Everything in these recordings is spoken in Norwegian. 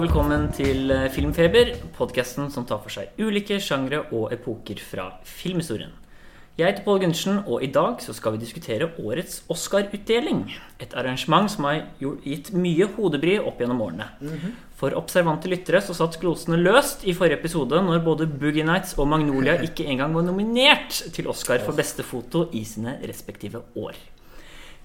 Og velkommen til eh, Filmfeber, podkasten som tar for seg ulike sjangre og epoker fra filmhistorien. Jeg heter Pål Gundersen, og i dag så skal vi diskutere årets Oscar-utdeling. Et arrangement som har gitt mye hodebry opp gjennom årene. For observante lyttere så satt glosene løst i forrige episode når både Boogie Nights og Magnolia ikke engang var nominert til Oscar for beste foto i sine respektive år.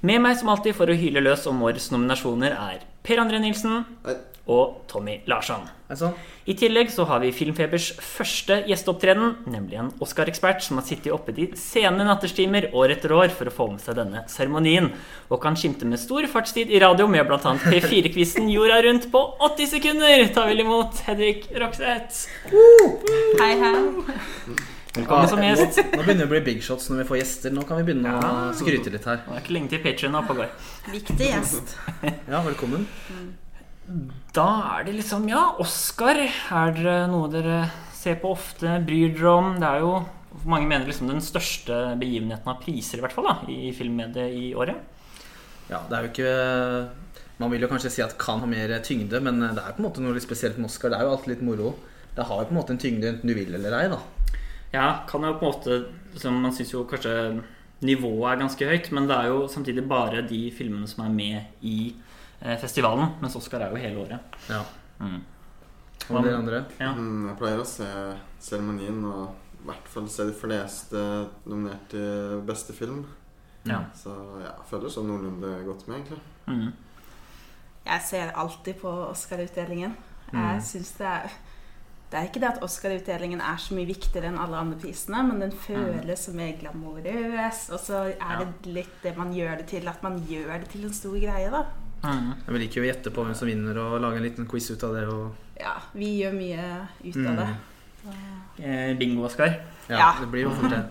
Med meg som alltid for å hyle løs om årets nominasjoner er Per André Nilsen Hei. Og Tommy Larsson. Altså. I tillegg så har vi Filmfebers første gjesteopptreden, nemlig en Oscar-ekspert som har sittet oppe de sene natterstimer år etter år for å få med seg denne seremonien, og kan skimte med stor fartstid i radio med bl.a. P4-quizen Jorda rundt på 80 sekunder. Ta vel imot Hedvig Rokseth. Hei, hei. Velkommen som gjest. Nå begynner det å bli big shots når vi får gjester. Nå kan vi begynne å skryte litt her. Det er ikke lenge til Patrion er oppe og går. Viktig gjest. Ja, velkommen. Da er det liksom Ja, Oscar. Er det noe dere ser på ofte, bryr dere om? Det er jo mange mener liksom den største begivenheten av priser, i hvert fall, da, i filmmediet i året. Ja, det er jo ikke Man vil jo kanskje si at kan ha mer tyngde, men det er på en måte noe litt spesielt med Oscar. Det er jo alltid litt moro. Det har jo på en måte en tyngde enten du vil eller ei, da. Ja, kan jo på en måte liksom, Man syns jo kanskje nivået er ganske høyt, men det er jo samtidig bare de filmene som er med i festivalen. Mens Oscar er jo hele året. Ja. Mm. Og dere andre? Ja. Mm, Jeg pleier å se seremonien og i hvert fall se de fleste nominert til beste film. Ja. Så ja, jeg føler sånn noenlunde godt med, egentlig. Mm. Jeg ser alltid på Oscar-utdelingen. Mm. Jeg synes det er Det er ikke det at Oscar-utdelingen er så mye viktigere enn alle andre prisene, men den føles som mer glamorøs, og så er det litt det man gjør det til, at man gjør det til en stor greie, da. Mm. Vi liker jo å gjette på hvem som vinner, og lage en liten quiz ut av det. Og, Ja, vi gjør mye ut av det. Eh, Bingo-Oskar. ja, Ja. Det blir jo fort det.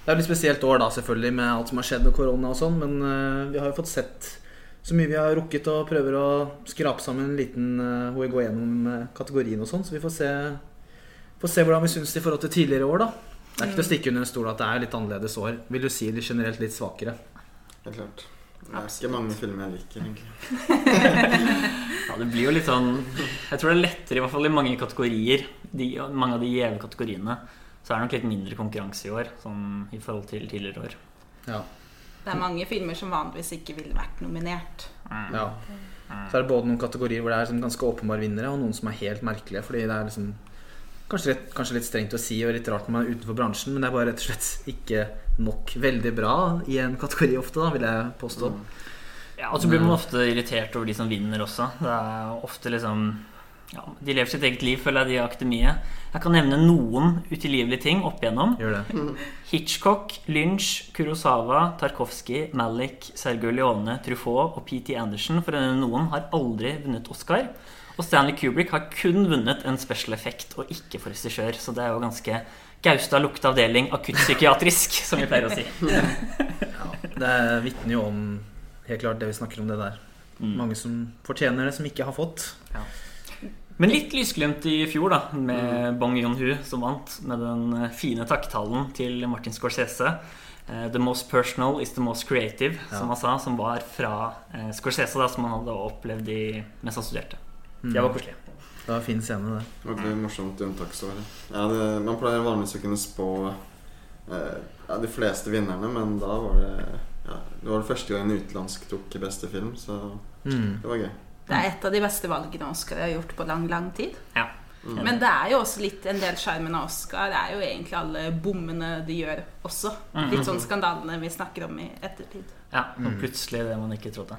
Det er jo litt spesielt år, da, selvfølgelig, med alt som har skjedd og korona og sånn, men uh, vi har jo fått sett så mye vi har rukket og prøver å skrape sammen en liten uh, hvor vi går gjennom kategorien og sånn, så vi får se, får se hvordan vi syns det i forhold til tidligere år, da. Det er ikke til å stikke under en stol at det er litt annerledes år. Vil du si det generelt litt svakere? Helt klart. Det er ikke mange filmer jeg liker, egentlig. Ja, det blir jo litt sånn Jeg tror det er lettere, i hvert fall i mange kategorier, de, mange av de gjeve kategoriene, så er det nok litt mindre konkurranse i år, sånn i forhold til tidligere år. Ja. Det er mange filmer som vanligvis ikke ville vært nominert. Mm. ja. Så er det både noen kategorier hvor det er sånn ganske åpenbare vinnere, og noen som er helt merkelige. Fordi det er liksom kanskje litt, kanskje litt strengt å si og litt rart når man er utenfor bransjen, men det er bare rett og slett ikke nok veldig bra i en kategori ofte, da, vil jeg påstå. Ja, og så blir man ofte irritert over de som vinner også. Det er ofte liksom ja, De lever sitt eget liv, føler jeg, de i akademiet. Jeg kan nevne noen utilgivelige ting opp igjennom. Gjør det. Hitchcock, Lynch, Kurosawa, Tarkovsky, Malick, Sergio Leone, Truffaut og P.T. Anderson, for å nevne noen, har aldri vunnet Oscar. Og Stanley Kubrick har kun vunnet en special effect og ikke for regissør. Så det er jo ganske Gaustad lukteavdeling akuttpsykiatrisk, som vi pleier å si. Det vitner jo om helt klart det vi snakker om det der. Mm. Mange som fortjener det, som ikke har fått. Men litt lysglimt i fjor, da, med Bong Joon-hu som vant, med den eh, fine takktalen til Martin Scorsese. Eh, The most personal is the most creative, som han sa. Som var fra eh, Scorsese, da, som han hadde opplevd i, mens han studerte. Mm. Det var koselig. Det var en fin scene, det. Veldig morsomt unntaksår. Ja, det, man pleier vanligvis å kunne spå eh, ja, de fleste vinnerne, men da var det ja, Det var det første gang en utenlandsk tok beste film, så Mm. det var gøy. Det er et av de beste valgene Oscar har gjort på lang, lang tid. Ja. Mm. Men det er jo også litt en del sjarmen av Oscar. Det er jo egentlig alle bommene de gjør også. Mhm. Litt sånn skandalene vi snakker om i ettertid. Ja, og plutselig det man ikke trodde.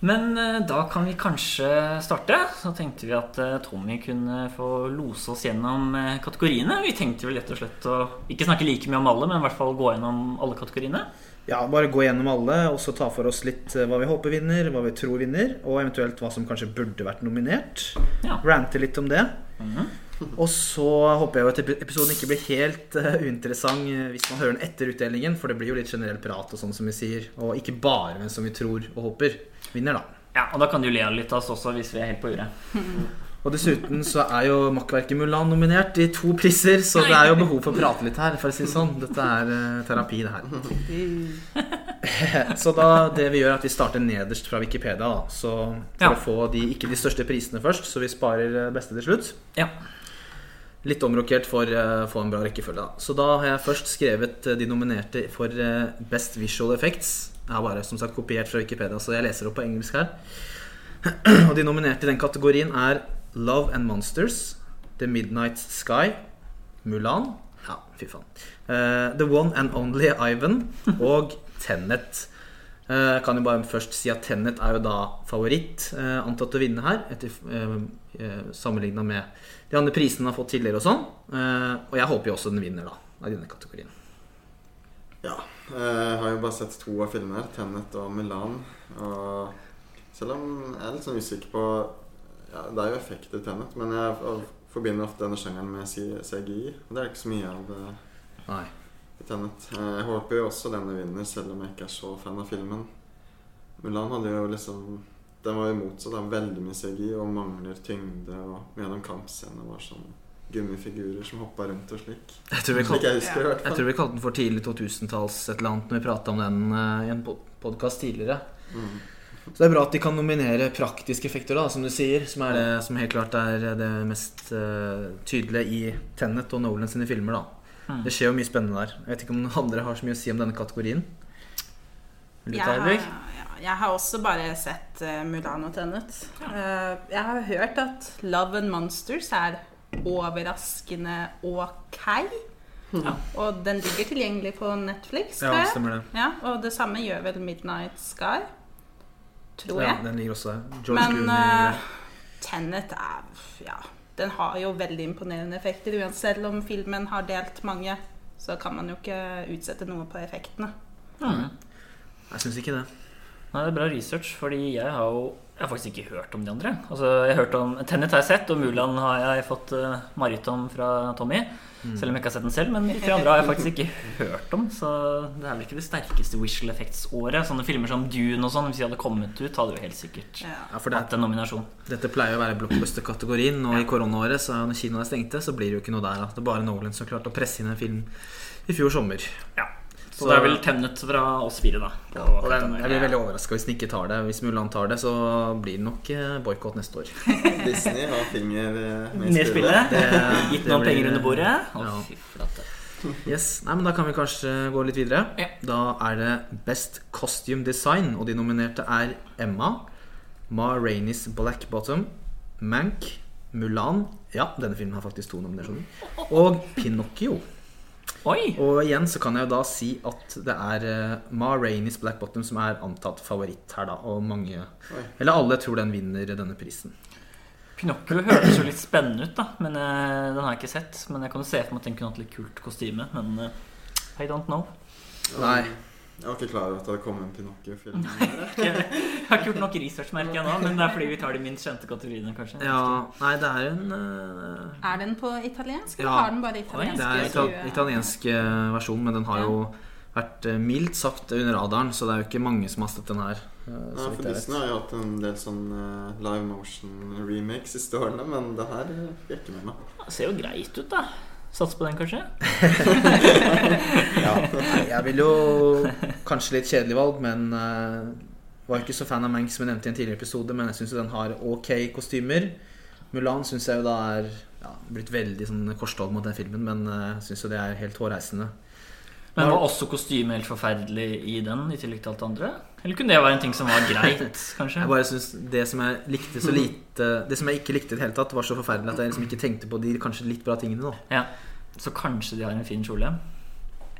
Men eh, da kan vi kanskje starte. Så tenkte vi at eh, Tommy kunne få lose oss gjennom eh, kategoriene. Vi tenkte vel rett og slett å ikke snakke like mye om alle, men i hvert fall gå gjennom alle kategoriene. Ja, bare gå gjennom alle, og så ta for oss litt hva vi håper vinner, hva vi tror vinner, og eventuelt hva som kanskje burde vært nominert. Ja. Rante litt om det. Mhm. Og så håper jeg jo at episoden ikke blir helt uinteressant hvis man hører den etter utdelingen, for det blir jo litt generell prat og sånn som vi sier, og ikke bare hvem som vi tror og håper vinner, da. Ja, og da kan du le litt av oss også hvis vi er helt på uret. Og dessuten så er jo makkverket Mulan nominert i to priser, så det er jo behov for å prate litt her, for å si det sånn. Dette er uh, terapi, det her. Så da, det vi gjør er at vi starter nederst fra Wikipedia. Da. Så for Ja. å få de, ikke de største prisene først, så vi sparer eh, beste til slutt. Ja. Litt omrokert for å få en bra rekkefølge. Da. Så da har jeg først skrevet eh, de nominerte for eh, Best Visual Effects. Jeg har bare som sagt kopiert fra Wikipedia, så jeg leser opp på engelsk her. Og de nominerte i den kategorien er Love and Monsters, The Midnight Sky, Mulan Ja, fy faen. Uh, The One and Only Ivan og Tenet. Uh, Jeg kan jo bare først si at Tenet er jo da favoritt uh, antatt å vinne her, etter, eh, eh, sammenligna med de andre prisene den har fått tidligere og sånn. Eh, og jeg håper jo også den vinner, da, av denne kategorien. Ja. Eh, Jeg har jo bare sett to av filmene 'Tennet' og Milan. Og selv om jeg er litt sånn usikker på ja, Det er jo effekter i Tenet, men jeg forbinder ofte denne sjangeren med CGI. Og det er ikke så mye av det Nei. i Tenet. Eh, Jeg håper jo også denne vinner, selv om jeg ikke er så fan av filmen. Mulan hadde jo liksom Den var jo motsatt. Veldig mye CGI og mangler tyngde. Og mye av den kampscenene var sånn gummifigurer som hoppa rundt og slik. Jeg tror vi kalte, jeg husker ja. jeg tror vi kalte den for tidlig 2000-talls et eller annet når vi prata om den uh, i en podkast tidligere. Mm. Så det er bra at de kan nominere praktiske effekter, da, som du sier. Som er det som helt klart er det mest uh, tydelige i Tenet og Nolan sine filmer. da Mm. Det skjer jo mye spennende der. Jeg vet ikke om noen andre har så mye å si om denne kategorien. Vil du Jeg ta har, ja, jeg også bare sett uh, Mulan og Tenet. Eh, jeg har hørt at Love and Monsters er overraskende ok. Ja. Og den ligger tilgjengelig på Netflix. Ja, stemmer det. Ja, og det samme gjør vel Midnight Sky. Tror Ja, jeg. den ligger også der. George Men uh, Tenet er Ja, den har jo veldig imponerende effekter. Uansett selv om filmen har delt mange, så kan man jo ikke utsette noe på effektene. Mm. Jeg syns ikke det. Nei, det er bra research, fordi jeg har jo jeg har faktisk ikke hørt om de andre. Altså, jeg har hørt om Tenet har jeg sett, og Mulan har jeg fått uh, mareritt om fra Tommy. Selv om jeg ikke har sett den selv. Men de tre andre har jeg faktisk ikke hørt om. Så det er vel ikke det sterkeste Wishel effects-året. Sånne filmer som Dune og sånn, hvis de hadde kommet ut, hadde jo helt sikkert Ja. Ja, for det, hatt en nominasjon. Dette pleier å være blockbuster-kategorien, og i koronaåret, så når kinoene er stengte, så blir det jo ikke noe der. Da. Det er bare Nolan som klarte å presse inn en film i fjor sommer. Ja. Så, Så- det er vel Tennet fra oss fire, da. Ja, Og den, jeg blir veldig overraska hvis den ikke tar det. Hvis Mulan tar det, så blir det nok eh, boikott neste år. Disney har finger eh, med i spillet. spillet. Gitt noen blir- penger under bordet. Å, Ja. fy flate. Yes, nei, men Da kan vi kanskje gå litt videre. Ja. Da er det Best Costume Design, og de nominerte er Emma, Ma Rainey's Black Bottom, Mank, Mulan Ja, denne filmen har faktisk to nominasjoner. Og Pinocchio. Oi! Og igjen så kan jeg jo da si at det er uh, Ma Rainey's Black Bottom som er antatt favoritt her, da. Og mange Oi. Eller alle tror den vinner denne prisen. Pinocchio høres jo litt spennende ut, da. Men uh, Den har jeg ikke sett. Men jeg kan jo se for meg at den kunne hatt litt kult kostyme. Men uh, I don't know. Nei. Jeg var ikke klar over at det hadde kommet en Pinocchio-film. Jeg har ikke gjort nok research, merker jeg nå. Men det er fordi vi tar de minst kjente kategoriene, kanskje. Ja, nei, det er en uh... Er den på italiensk, eller Ja. har den bare italiensk? Det er ital italiensk eh, versjon, men den har jo vært eh, mildt sagt under radaren, så det er jo ikke mange som har sett den her. Ja, for Disney har jo hatt en del sånn live motion remakes siste årene, men det her gikk fikk jeg ikke med meg. Det ser jo greit ut, da. Sats på den, kanskje? Ja. Jeg vil jo Kanskje litt kjedelig valg, men uh, var ikke så fan av Mank som jeg nevnte i en tidligere episode, men jeg syns den har ok kostymer. Mulan syns jeg jo da er ja, blitt veldig sånn korstog mot den filmen, men jeg syns jo det er helt hårreisende. Men var også kostymet helt forferdelig i den, i tillegg til alt det andre? Eller kunne det være en ting som var greit, kanskje? Jeg bare synes Det som jeg likte så lite Det som jeg ikke likte i det hele tatt, var så forferdelig at jeg liksom ikke tenkte på de kanskje litt bra tingene. da Ja. Så kanskje de har en fin kjole?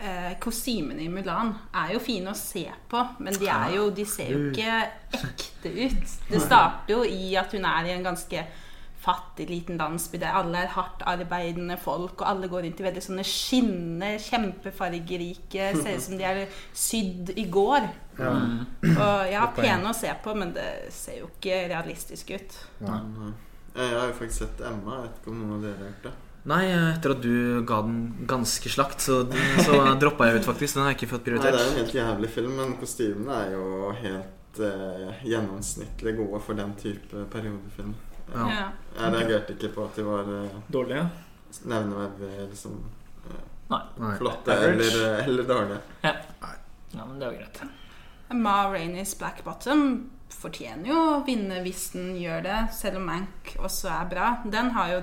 Eh, kostymene i Mulan er jo fine å se på, men de, er jo, de ser jo ikke ekte ut. Det starter jo i at hun er i en ganske fattig liten landsby der alle er hardt arbeidende folk, og alle går rundt i veldig sånne skinnende, kjempefargerike Ser ut som de er sydd i går. Ja. Og ja, pene å se på, men det ser jo ikke realistisk ut. Eh, jeg har jo faktisk sett Emma. Jeg vet ikke om noen av dere har gjort det. Nei, etter at du ga den ganske slakt, så, så droppa jeg ut, faktisk. Den har jeg ikke fått Nei, Det er en helt jævlig film, men kostymene er jo helt eh, gjennomsnittlig gode for den type periodefilm. Ja. Ja. Jeg reagerte ikke på at de var eh, Dårlige? nevneverdig liksom, eh, Nei. Flotte eller, eller dårlige. Ja, men det var greit. Ma Rainey's Black Bottom fortjener jo å vinne hvis den gjør det, selv om Mank også er bra. Den har jo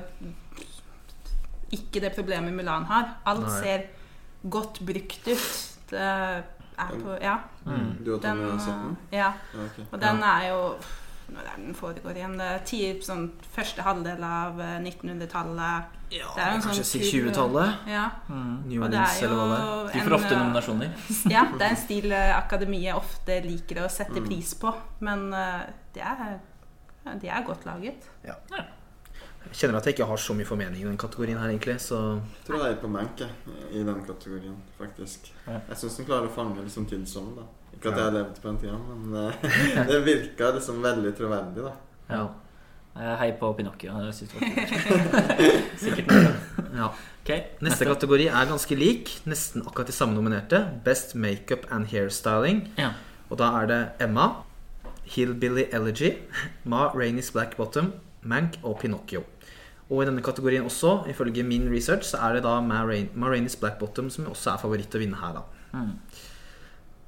ikke det problemet Mulan har. Alt Nei. ser godt brukt ut. Det er på Ja. Mm. Du og Den, Tommy har sett den? ja. Ja, ok. Og den er jo den foregår igjen? Det er ti, sånn, første halvdel av eh, 1900-tallet. Ja, Det er jo kanskje sånn si 20-tallet. Ja. Mm. New Orleans, er eller hva det er. De får ofte eh, nominasjoner. Ja, det er en stil eh, akademiet ofte liker å sette Mm. pris på. Men eh, det er, ja, de er godt laget. Jeg kjenner at jeg ikke har så mye formening i den kategorien her, egentlig. Så Jeg tror jeg er på Mank i den kategorien, faktisk. Ja. Jeg syns den klarer å fange liksom tidsånden. da. Ikke at jeg har levd på den tida, men eh, det virka liksom veldig troverdig. da. Ja. Hei på Pinocchio. Jeg synes det var kult. Sikkert noe. ja. Okay, Neste kategori er ganske lik. Nesten akkurat de samme nominerte. Best makeup and hairstyling. Ja. Og da er det Emma, Hillbilly Elegy, Ma Rainey's Black Bottom, Mank og Pinocchio. Og i denne kategorien også, ifølge min research, så er det da Ma, Rain Ma Rainey's Black Bottom som også er favoritt å vinne her, da. Mm.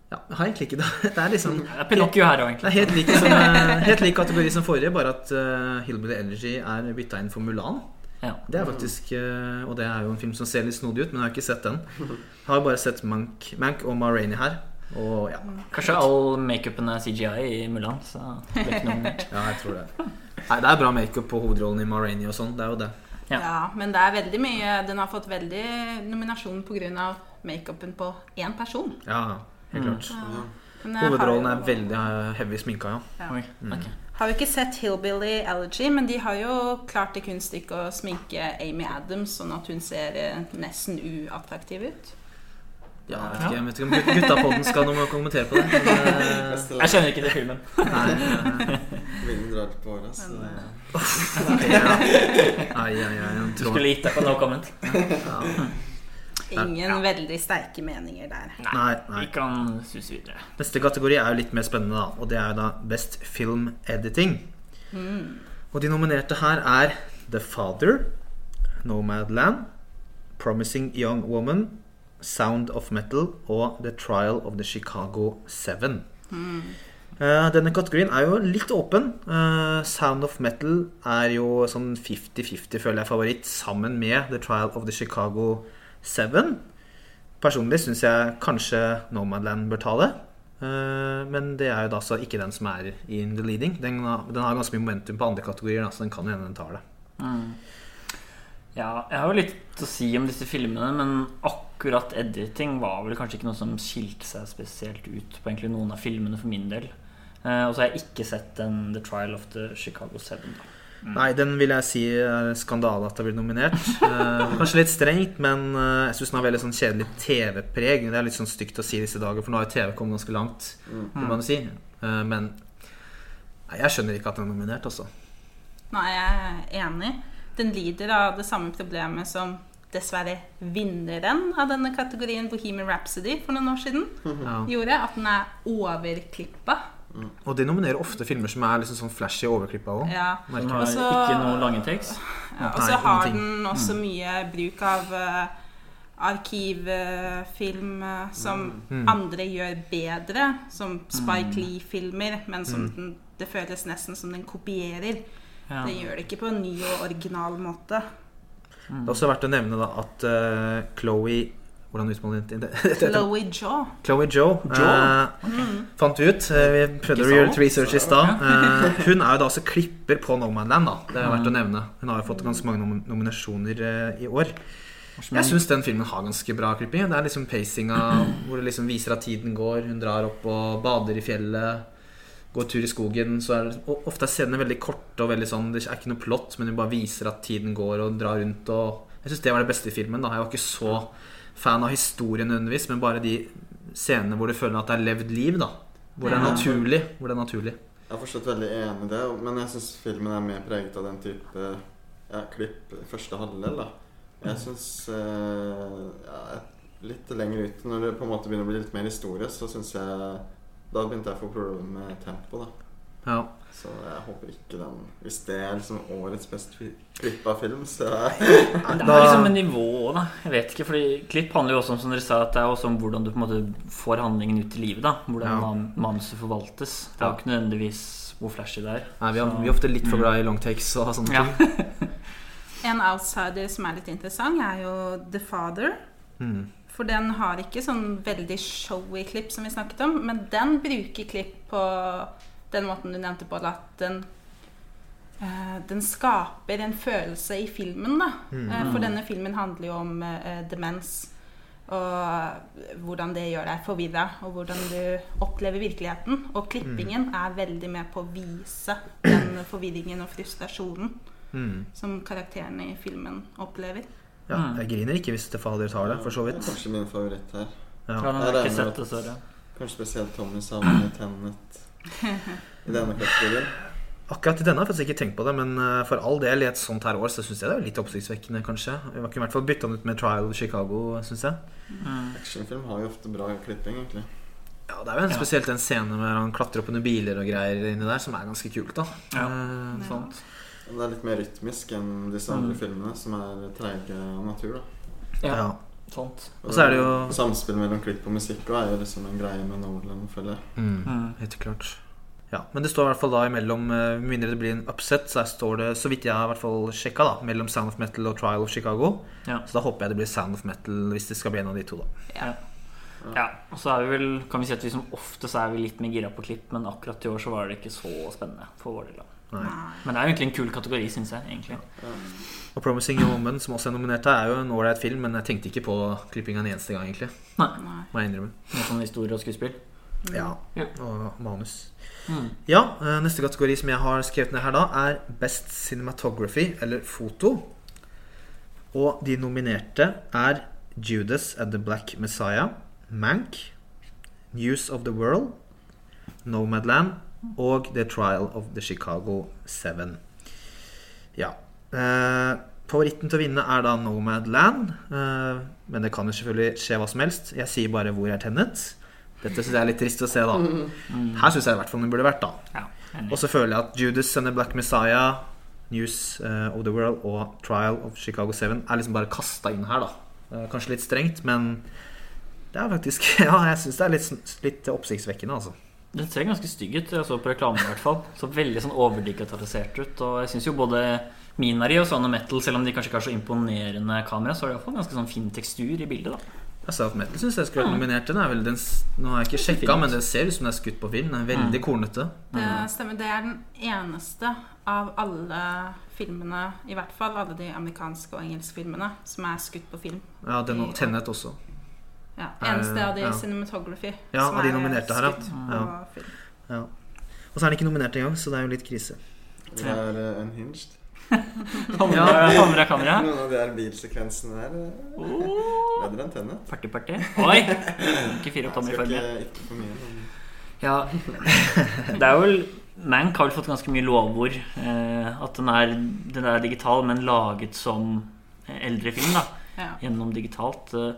Ja, jeg har egentlig ikke det. Det er liksom Det er Pinocchio her òg, Det er helt lik, som, eh, helt lik kategori som forrige, bare at uh, Hillbilly Energy er bytta inn for Mulan. Ja. Det er faktisk uh, Og det er jo en film som ser litt snodig ut, men jeg har ikke sett den. Jeg har bare sett Mank, Mank og Ma Rainey her. Og ja, Kanskje all makeupen er CGI i Mulan, så det blir ikke nominert. ja, jeg tror det. Nei, det er bra makeup på hovedrollen i Ma Rainey og sånn. Det er jo det. Ja. Ja. Men det er veldig mye Den har fått veldig nominasjon pga. makeupen på én person. Ja, helt Mm. klart. Ja. Hovedrollen er veldig heavy sminka, ja. ja. Oi, Okay. Har jo ikke sett Hillbilly Allergy, men de har jo klart det kunststykket å sminke Amy Adams sånn at hun ser eh, nesten uattraktiv ut. ja jeg vet ikke, jeg vet ikke om gut- guttapodden skal noe kommentere på det. Men, eh, Jeg skjønner ikke til filmen. Vinden drar på håret, Så det- ja. Ai, ai, ai, Du skulle gitt deg på no comment. Ja. Ingen veldig sterke meninger der. Nei, nei. Vi kan suse videre. Neste kategori er jo litt mer spennende, da. Og det er jo da Best Film Editing. Og de nominerte her er The Father, Nomadland, Promising Young Woman, Sound of Metal og The Trial of the Chicago Seven. Eh, denne kategorien er jo litt åpen. Uh, Sound of Metal er jo sånn 50-50, føler jeg, favoritt, sammen med The Trial of the Chicago Seven. Personlig syns jeg kanskje Nomadland bør ta det. Eh, men det er jo da så ikke den som er in the leading. Den, den har ganske mye momentum på andre kategorier, så den kan jo hende den tar det. Mm. Ja, jeg har jo litt å si om disse filmene, men akkurat editing var vel kanskje ikke noe som skilte seg spesielt ut på egentlig noen av filmene for min del. Eh, og så har jeg ikke sett den The Trial of the Chicago Seven. Da. Nei, den vil jeg si er skandale at det blir nominert. Eh, kanskje litt strengt, men eh, jeg syns den har veldig sånn kjedelig TV-preg. Det er litt sånn stygt å si disse dager, for nå har jo TV kommet ganske langt. Mm. Si. Eh, men nei, jeg skjønner ikke at den er nominert, altså. Nei, jeg er enig. Den lider av det samme problemet som dessverre vinneren av denne kategorien, Bohemian Rhapsody, for noen år siden Ja. gjorde. At den er overklippa. Og de nominerer ofte filmer som er liksom sånn flashy overklippa òg. Ja. Den har Og ikke noen lange tekst. Ja, og så har ingenting. den også mye bruk av uh, arkivfilm uh, som Mm. andre gjør bedre, som Spike Lee-filmer, men som Mm. den, det føles nesten som den kopierer. Ja. Det gjør det ikke på en ny og original måte. Det er også verdt å nevne da at uh, Chloé Hvordan uttaler man det? Chloé Joe. Chloé Joe Joe? eh, fant vi ut. eh, vi prøvde å gjøre research i stad. Eh, hun er jo da også klipper på Nomadland. da Det er verdt å nevne. Hun har jo fått ganske mange nom nominasjoner eh, i år. Jeg syns den filmen har ganske bra klipping. Det er liksom pacinga hvor det liksom viser at tiden går. Hun drar opp og bader i fjellet. Går tur i skogen. Så er det, og ofte er scenene veldig korte og veldig sånn Det er ikke noe plott, men hun bare viser at tiden går og drar rundt. Og jeg syns det var det beste i filmen. da Jeg var ikke så fan av historien undervis, men bare de scenene hvor du føler at det er levd liv. da Hvor det er naturlig. Hvor det er naturlig Jeg er fortsatt veldig enig i det, men jeg syns filmen er mer preget av den type ja, klipp første halvdel. da. Jeg syns ja, Litt lenger ut, når det på en måte begynner å bli litt mer historie, så syns jeg Da begynte jeg å få problemer med tempo, da. Ja Så jeg håper ikke den Hvis det er liksom årets best klippa film, så Det er liksom en nivå, da. Jeg vet ikke, fordi Klipp handler jo også om som dere sa, at det er også om hvordan du på en måte får handlingen ut i livet. da Hvordan Ja. man- manuset forvaltes. Det er jo ikke nødvendigvis hvor flashy det er. Nei, vi, er, vi er ofte litt for glad i long takes og sånne Ja. ting. En outsider som er litt interessant, er jo The Father. Mm. For den har ikke sånn veldig showy klipp som vi snakket om, men den bruker klipp på den måten du nevnte på, at den eh, den skaper en følelse i filmen, da. Eh, for denne filmen handler jo om eh, demens. Og hvordan det gjør deg forvirra, og hvordan du opplever virkeligheten. Og klippingen er veldig med på å vise den forvirringen og frustrasjonen Mm. som karakterene i filmen opplever. Ja, Mm. jeg griner ikke hvis det fader tar det, for så Det er kanskje min favoritt her. Ja, Ja. har Jeg jeg ikke regner sett, med at- dessverre. Kanskje spesielt Tommy savner Tennet i denne kategorien. Akkurat i denne har jeg faktisk ikke tenkt på det, men eh, for all del i et sånt her år så syns jeg det er litt oppsiktsvekkende, kanskje. Vi kunne i hvert fall bytta den ut med Trial Chicago, syns jeg. Mm. Actionfilm har jo ofte bra klipping, egentlig. Ja, Det er jo en, spesielt en scene hvor han klatrer opp under biler og greier inni der, som er ganske kult, da. Ja. Eh, Sant. Det er litt mer rytmisk enn disse andre filmene, som er treige av natur. da Ja, ja. Sant. Og så er det jo Samspill mellom klipp og musikk og er jo liksom en greie med Nolan, føler jeg. mm, Mm. Helt klart. Ja, Men det står i hvert fall da imellom Med mindre det blir en upset, så står det, så vidt jeg har i hvert fall sjekka, da, mellom Sound of Metal og Trial of Chicago. Ja. Så da håper jeg det blir Sound of Metal hvis det skal bli en av de to, da. Ja. ja. Og så er vi vel Kan vi si at vi som ofte så er vi litt mer gira på klipp, men akkurat i år så var det ikke så spennende for vår del. Nei. Men det er jo egentlig en kul kategori, syns jeg. egentlig Og Promising Young Woman, som også er nominert her, er jo en ålreit film, men jeg tenkte ikke på klippinga en eneste gang, egentlig. Nei. Nei. Må jeg innrømme. Noe sånn historie og skuespill. Ja. Ja. Og manus. Mm. Ja, eh, neste kategori som jeg har skrevet ned her da, er Best Cinematography, eller foto. Og de nominerte er Judas and the Black Messiah, Mank, News of the World, Nomadland og The Trial of the Chicago Seven. Ja. Eh, favoritten til å vinne er da Nomadland, eh, men det kan jo selvfølgelig skje hva som helst. Jeg sier bare hvor er Tennet. Dette syns jeg er litt trist å se, da. Her syns jeg i hvert fall den burde vært, da. Ja. Og så føler jeg at Judas and the Black Messiah, News eh, of the World og Trial of Chicago 7 er liksom bare kasta inn her, da. Kanskje litt strengt, men det er faktisk Ja, jeg syns det er litt, litt oppsiktsvekkende, altså. Den ser ganske stygg ut. Jeg så på reklamen i hvert fall. Så veldig sånn overdigitalisert ut. Og jeg syns jo både Minari og Sound of Metal, selv om de kanskje ikke har så imponerende kamera, så har de iallfall ganske sånn fin tekstur i bildet. da Jeg sa at Metal syns jeg skulle vært nominert. Den er vel den, nå har jeg ikke sjekka, men den ser ut som den er skutt på film. Den er veldig kornete. Det stemmer. Det er den eneste av alle filmene, i hvert fall alle de amerikanske og engelske filmene, som er skutt på film. Ja, den og Tennet også. Ja, eneste av de ja. cinematography Ja, som av de er nominerte her, ja. Ja. Ja. Og så er han ikke nominert engang, så det er jo litt krise. Det er uh, unhinged. Ja, kamera, kamera. Noen av de her bilsekvensene der uh, Oh, bedre enn Tennet. party, party. Oi! Ikke fire opp tommer i formen. Ja, det er vel Mank har vel fått ganske mye lovord. Eh, at den er, den er digital, men laget som eh, eldre film. da Ja. Gjennom digitalt. Eh,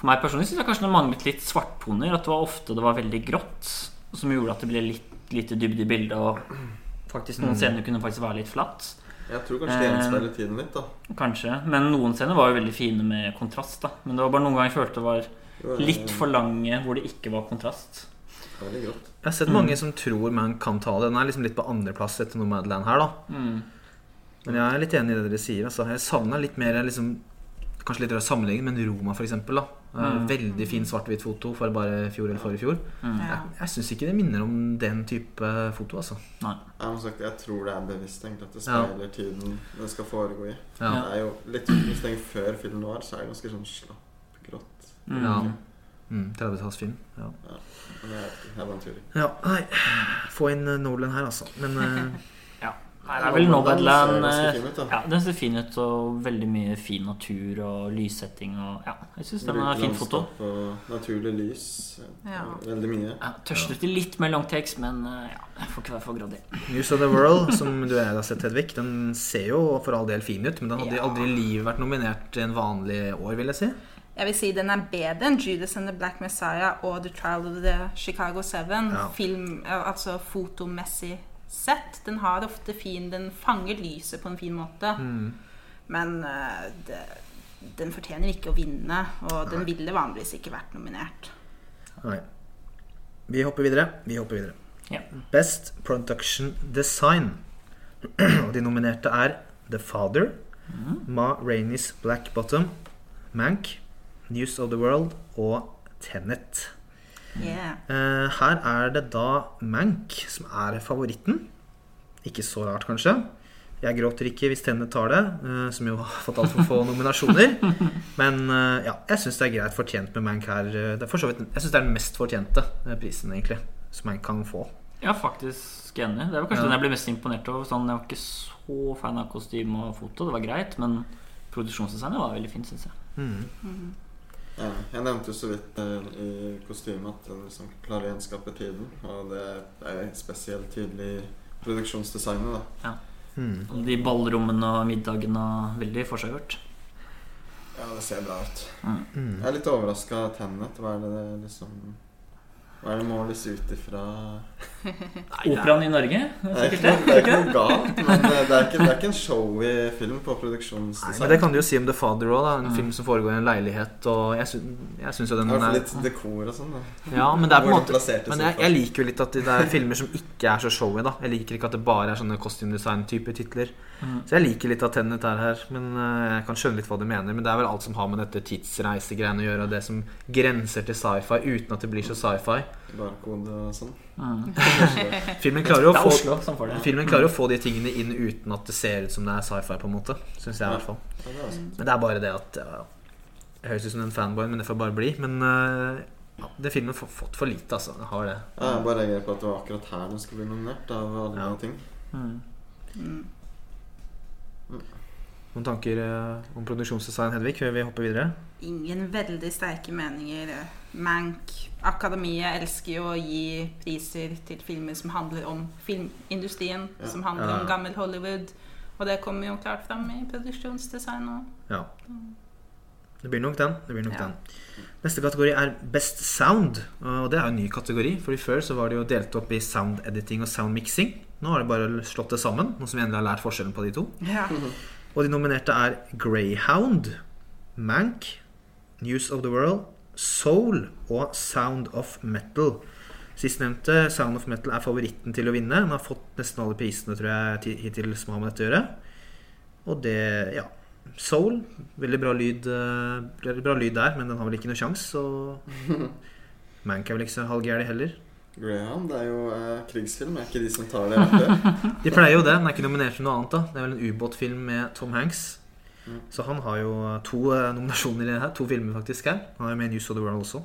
For meg personlig syns jeg kanskje det manglet litt svarttoner. At det var ofte det var veldig grått, som gjorde at det ble litt lite dybde i bildet. Og faktisk noen scener kunne faktisk være litt flatt. Jeg tror kanskje det Eh. gjenspeiler tiden litt, da. Kanskje. Men noen scener var jo veldig fine med kontrast. da Men det var bare noen ganger jeg følte det var litt for lange hvor det ikke var kontrast. det grått. Jeg har sett mange som tror man kan ta det. Den er liksom litt på andreplass etter Nomadland her, da. Mm. Men jeg er litt enig i det dere sier. Altså. Jeg savna litt mer liksom, Kanskje litt rart sammenligning, men Roma, for eksempel. Da. Eh, Mm. Veldig fin svart-hvitt foto for bare i fjor eller forrige fjor. Mm. Ja. Jeg, jeg syns ikke det minner om den type foto, altså. Nei. Jeg, må sagt, jeg tror det er bevisst egentlig at det Ja. tiden det skal foregå i. Ja. Det er jo litt Hvis det er før filmen var, så er det ganske sånn slapp grått. Mm. Ja. Mm, 30-tallsfilm. Ja. ja. Det er, ja, nei. Få inn eh, Nolan her, altså. Men eh, Nei, det er vel Nomadland eh. Ja, den ser fin ut, og veldig mye fin natur og lyssetting og Ja, jeg syns den er fin foto. Og naturlig lys. Ja. Veldig mye. Ja, Tørstet litt med long takes, men eh, ja, jeg får ikke være for grådig. News of the World, som du og jeg har sett, Hedvig, den ser jo for all del fin ut. Men den hadde Ja. aldri i livet vært nominert i en vanlig år, vil jeg si. Jeg vil si den er bedre enn Judas and the Black Messiah og The Trial of the Chicago Seven. Ja. Film, eh, altså fotomessig sett. Den har ofte fin Den fanger lyset på en fin måte. Mm. Men uh, det, den fortjener ikke å vinne, og den ville vanligvis ikke vært nominert. Nei. Vi hopper videre. Vi hopper videre. Ja. Best Production Design. Og de nominerte er The Father, Ma Rainey's Black Bottom, Mank, News of the World og Tenet. Yeah. Eh, her er det da Mank som er favoritten. Ikke så rart, kanskje. Jeg gråter ikke hvis tennene tar det, eh, som jo har fått altfor få nominasjoner. Men eh, ja, jeg syns det er greit fortjent med Mank her. Det er for så vidt, jeg syns det er den mest fortjente prisen, egentlig, som Mank kan få. Ja, faktisk enig. Det var kanskje Ja. den jeg ble mest imponert over. Sånn, jeg var ikke så fan av kostyme og foto. Det var greit, men produksjonsdesignet var veldig fint, syns jeg. Mm. Ja, jeg nevnte jo så vidt eh, i kostymet at den liksom klarer å gjenskape tiden. Og det er spesielt tydelig i produksjonsdesignet. da Mm. Og De ballrommene og middagen og veldig forseggjort. Ja, det ser bra ut. Mm. Jeg er litt overraska av Tennet. Hva er det det liksom Hva er det måles ut ifra Operaen i Norge? Det er ikke, det er ikke noe galt, men det er ikke, det er ikke en showy film på Nei, produksjonsdesign. men det kan du jo si om The Father òg, en Mm. film som foregår i en leilighet. Og jeg, sy jeg synes jo den er litt dekor og sånn. da Ja, men det er på en måte Men jeg, jeg liker jo litt at det er filmer som ikke er så showy. da Jeg liker ikke at det bare er sånne costume-design-type titler. Mm. Så jeg liker litt at Tenet er her. Men eh, jeg kan skjønne litt hva du mener. Men det er vel alt som har med dette tidsreisegreiene å gjøre, og det som grenser til sci-fi uten at det blir så sci-fi. Barkode og sånn. Mm. Filmen klarer jo å få Oslo som. Filmen klarer å få de tingene inn uten at det ser ut som det er sci-fi, på en måte. Syns jeg i hvert fall. Ja, det er. Men det er bare det at ja, Jeg høres ut som en fanboy, men det får bare bli. Men uh, ja, den filmen har fått for lite, altså. Den har det. Ja, jeg bare reagerer på at det var akkurat her den skulle bli nominert. Av alle Ja. ting Mm. Mm. Noen tanker uh, om produksjonsdesign, Hedvig, før vi hopper videre? Ingen veldig sterke meninger. Mank, Akademiet elsker jo å gi priser til filmer som handler om filmindustrien, Ja. som handler Ja. om gammel Hollywood. Og det kommer jo klart fram i produksjonsdesign òg. Ja. Det blir nok den. det blir nok Ja. den Neste kategori er Best Sound. Og det er jo en ny kategori. Fordi Før så var det jo delt opp i sound editing og sound mixing. Nå har de bare slått det sammen. Nå som vi endelig har lært forskjellen på de to. Ja. Og de nominerte er Greyhound, Mank, News of the World, Soul og Sound of Metal. Sistnevnte, Sound of Metal, er favoritten til å vinne. Den har fått nesten alle prisene tror jeg, hittil som har med dette å gjøre. Og det, ja Soul, veldig bra lyd, eh, veldig bra lyd der, men den har vel ikke noe sjanse. Og Mank er vel ikke så halvgæren heller. Graham, det er jo eh, krigsfilm. Er ikke de som tar det? De pleier jo det. Den er ikke nominert til noe annet. da Det er vel en ubåtfilm med Tom Hanks. Mm. Så han har jo to eh, nominasjoner i det her. To filmer faktisk her. Han er med i News of the World også.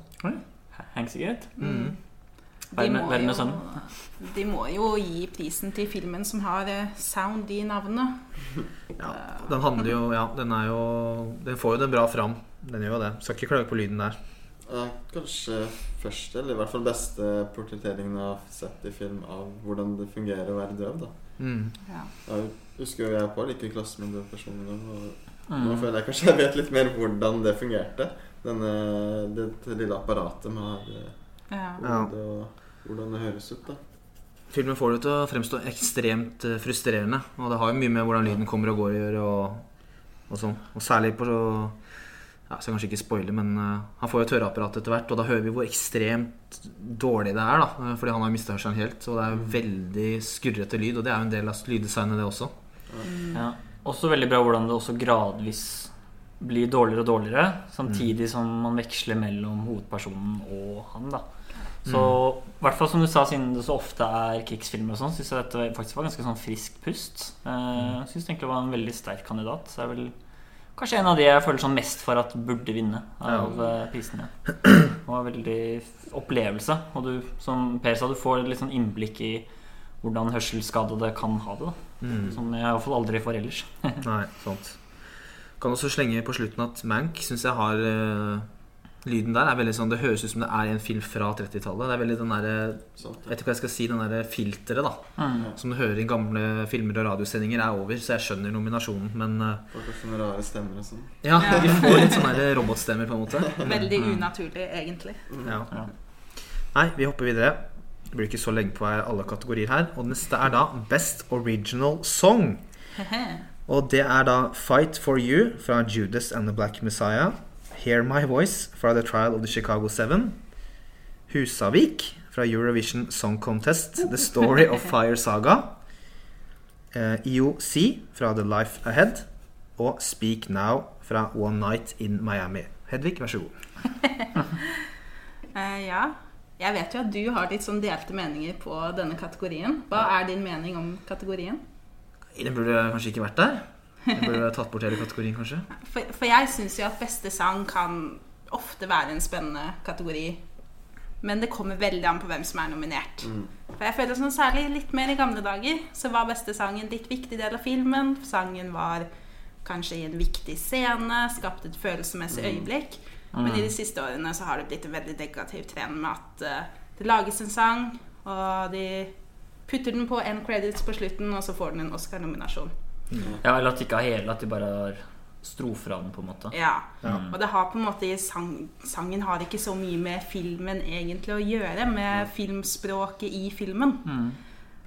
Hank sikkert. Mm. De Vær må, jo, sånn. de må jo gi prisen til filmen som har eh, sound i navnet. Ja, den handler jo Ja, den er jo Den får jo den bra fram. Den gjør jo det. Skal ikke klage på lyden der. Ja, kanskje første, eller i hvert fall beste portretteringen har sett i film av hvordan det fungerer å være døv. da Mm. Ja. Jeg husker jo jeg på like i klasse med en døv person Og nå Mm. føler jeg kanskje jeg vet litt mer hvordan det fungerte. Denne, det lille apparatet med eh, Ja. Og hvordan det høres ut. da Filmen får det til å fremstå ekstremt eh, frustrerende. Og det har jo mye med hvordan lyden kommer og går å gjøre. Og, og sånn Og særlig på så, ja, så kanskje ikke spoile, men uh, han får jo et høreapparat etter hvert. Og da hører vi hvor ekstremt dårlig det er. da Fordi han har mista hørselen helt. Og det er jo veldig skurrete lyd. Og det er jo en del av lyddesignet, det også. Ja. Også veldig bra hvordan det også gradvis blir dårligere og dårligere, samtidig som man veksler mellom hovedpersonen og han. da Så i hvert fall som du sa, siden det så ofte er krigsfilmer og sånn, syns jeg dette faktisk var ganske sånn friskt pust. Eh, Jeg syns egentlig det var en veldig sterk kandidat. Så er vel kanskje en av de jeg føler sånn mest for at burde vinne av ja. prisene. Det var en veldig opplevelse. Og du, som Per sa, du får litt sånn innblikk i hvordan hørselsskadede kan ha det. da Mm. Som jeg iallfall aldri får ellers. Nei, sant. Kan også slenge på slutten at Mank syns jeg har uh, Lyden der er veldig sånn Det høres ut som det er en film fra 30-tallet. Det er veldig den derre Sant, Jeg vet ikke hva jeg skal si, den derre filteret da Mm. som du hører i gamle filmer og radiosendinger, er over. Så jeg skjønner nominasjonen, men uh, Folk har sånne rare stemmer og sånn. ja, Ja. de får litt sånne robotstemmer, på en måte. Veldig unaturlig, egentlig. Ja. Ja. Nei, vi hopper videre. Blir ikke så lenge på alle kategorier her. Og neste er da Best Original Song. Og det er da Fight for You fra Judas and the Black Messiah. Hear My Voice fra The Trial of the Chicago Seven. Husavik fra Eurovision Song Contest. The Story of Fire Saga. Eh, EOC fra The Life Ahead. Og Speak Now fra One Night in Miami. Hedvig, vær så god. uh, ja. Jeg vet jo at du har litt sånn delte meninger på denne kategorien. Hva er din mening om kategorien? Den burde kanskje ikke vært der. Den burde tatt bort hele kategorien, kanskje. For, for jeg syns jo at beste sang kan ofte være en spennende kategori. Men det kommer veldig an på hvem som er nominert. For jeg føler sånn Særlig litt mer i gamle dager så var beste sang en litt viktig del av filmen. Sangen var kanskje i en viktig scene, skapte et følelsesmessig øyeblikk. Men i de siste årene så har det blitt en veldig negativ trend med at eh, det lages en sang, og de putter den på end credits på slutten, og så får den en Oscar-nominasjon. Ja, Eller at de ikke har hele, at de bare har strofer av den, på en måte. Ja. Og det har på en måte sang, Sangen har ikke så mye med filmen egentlig å gjøre, med filmspråket i filmen.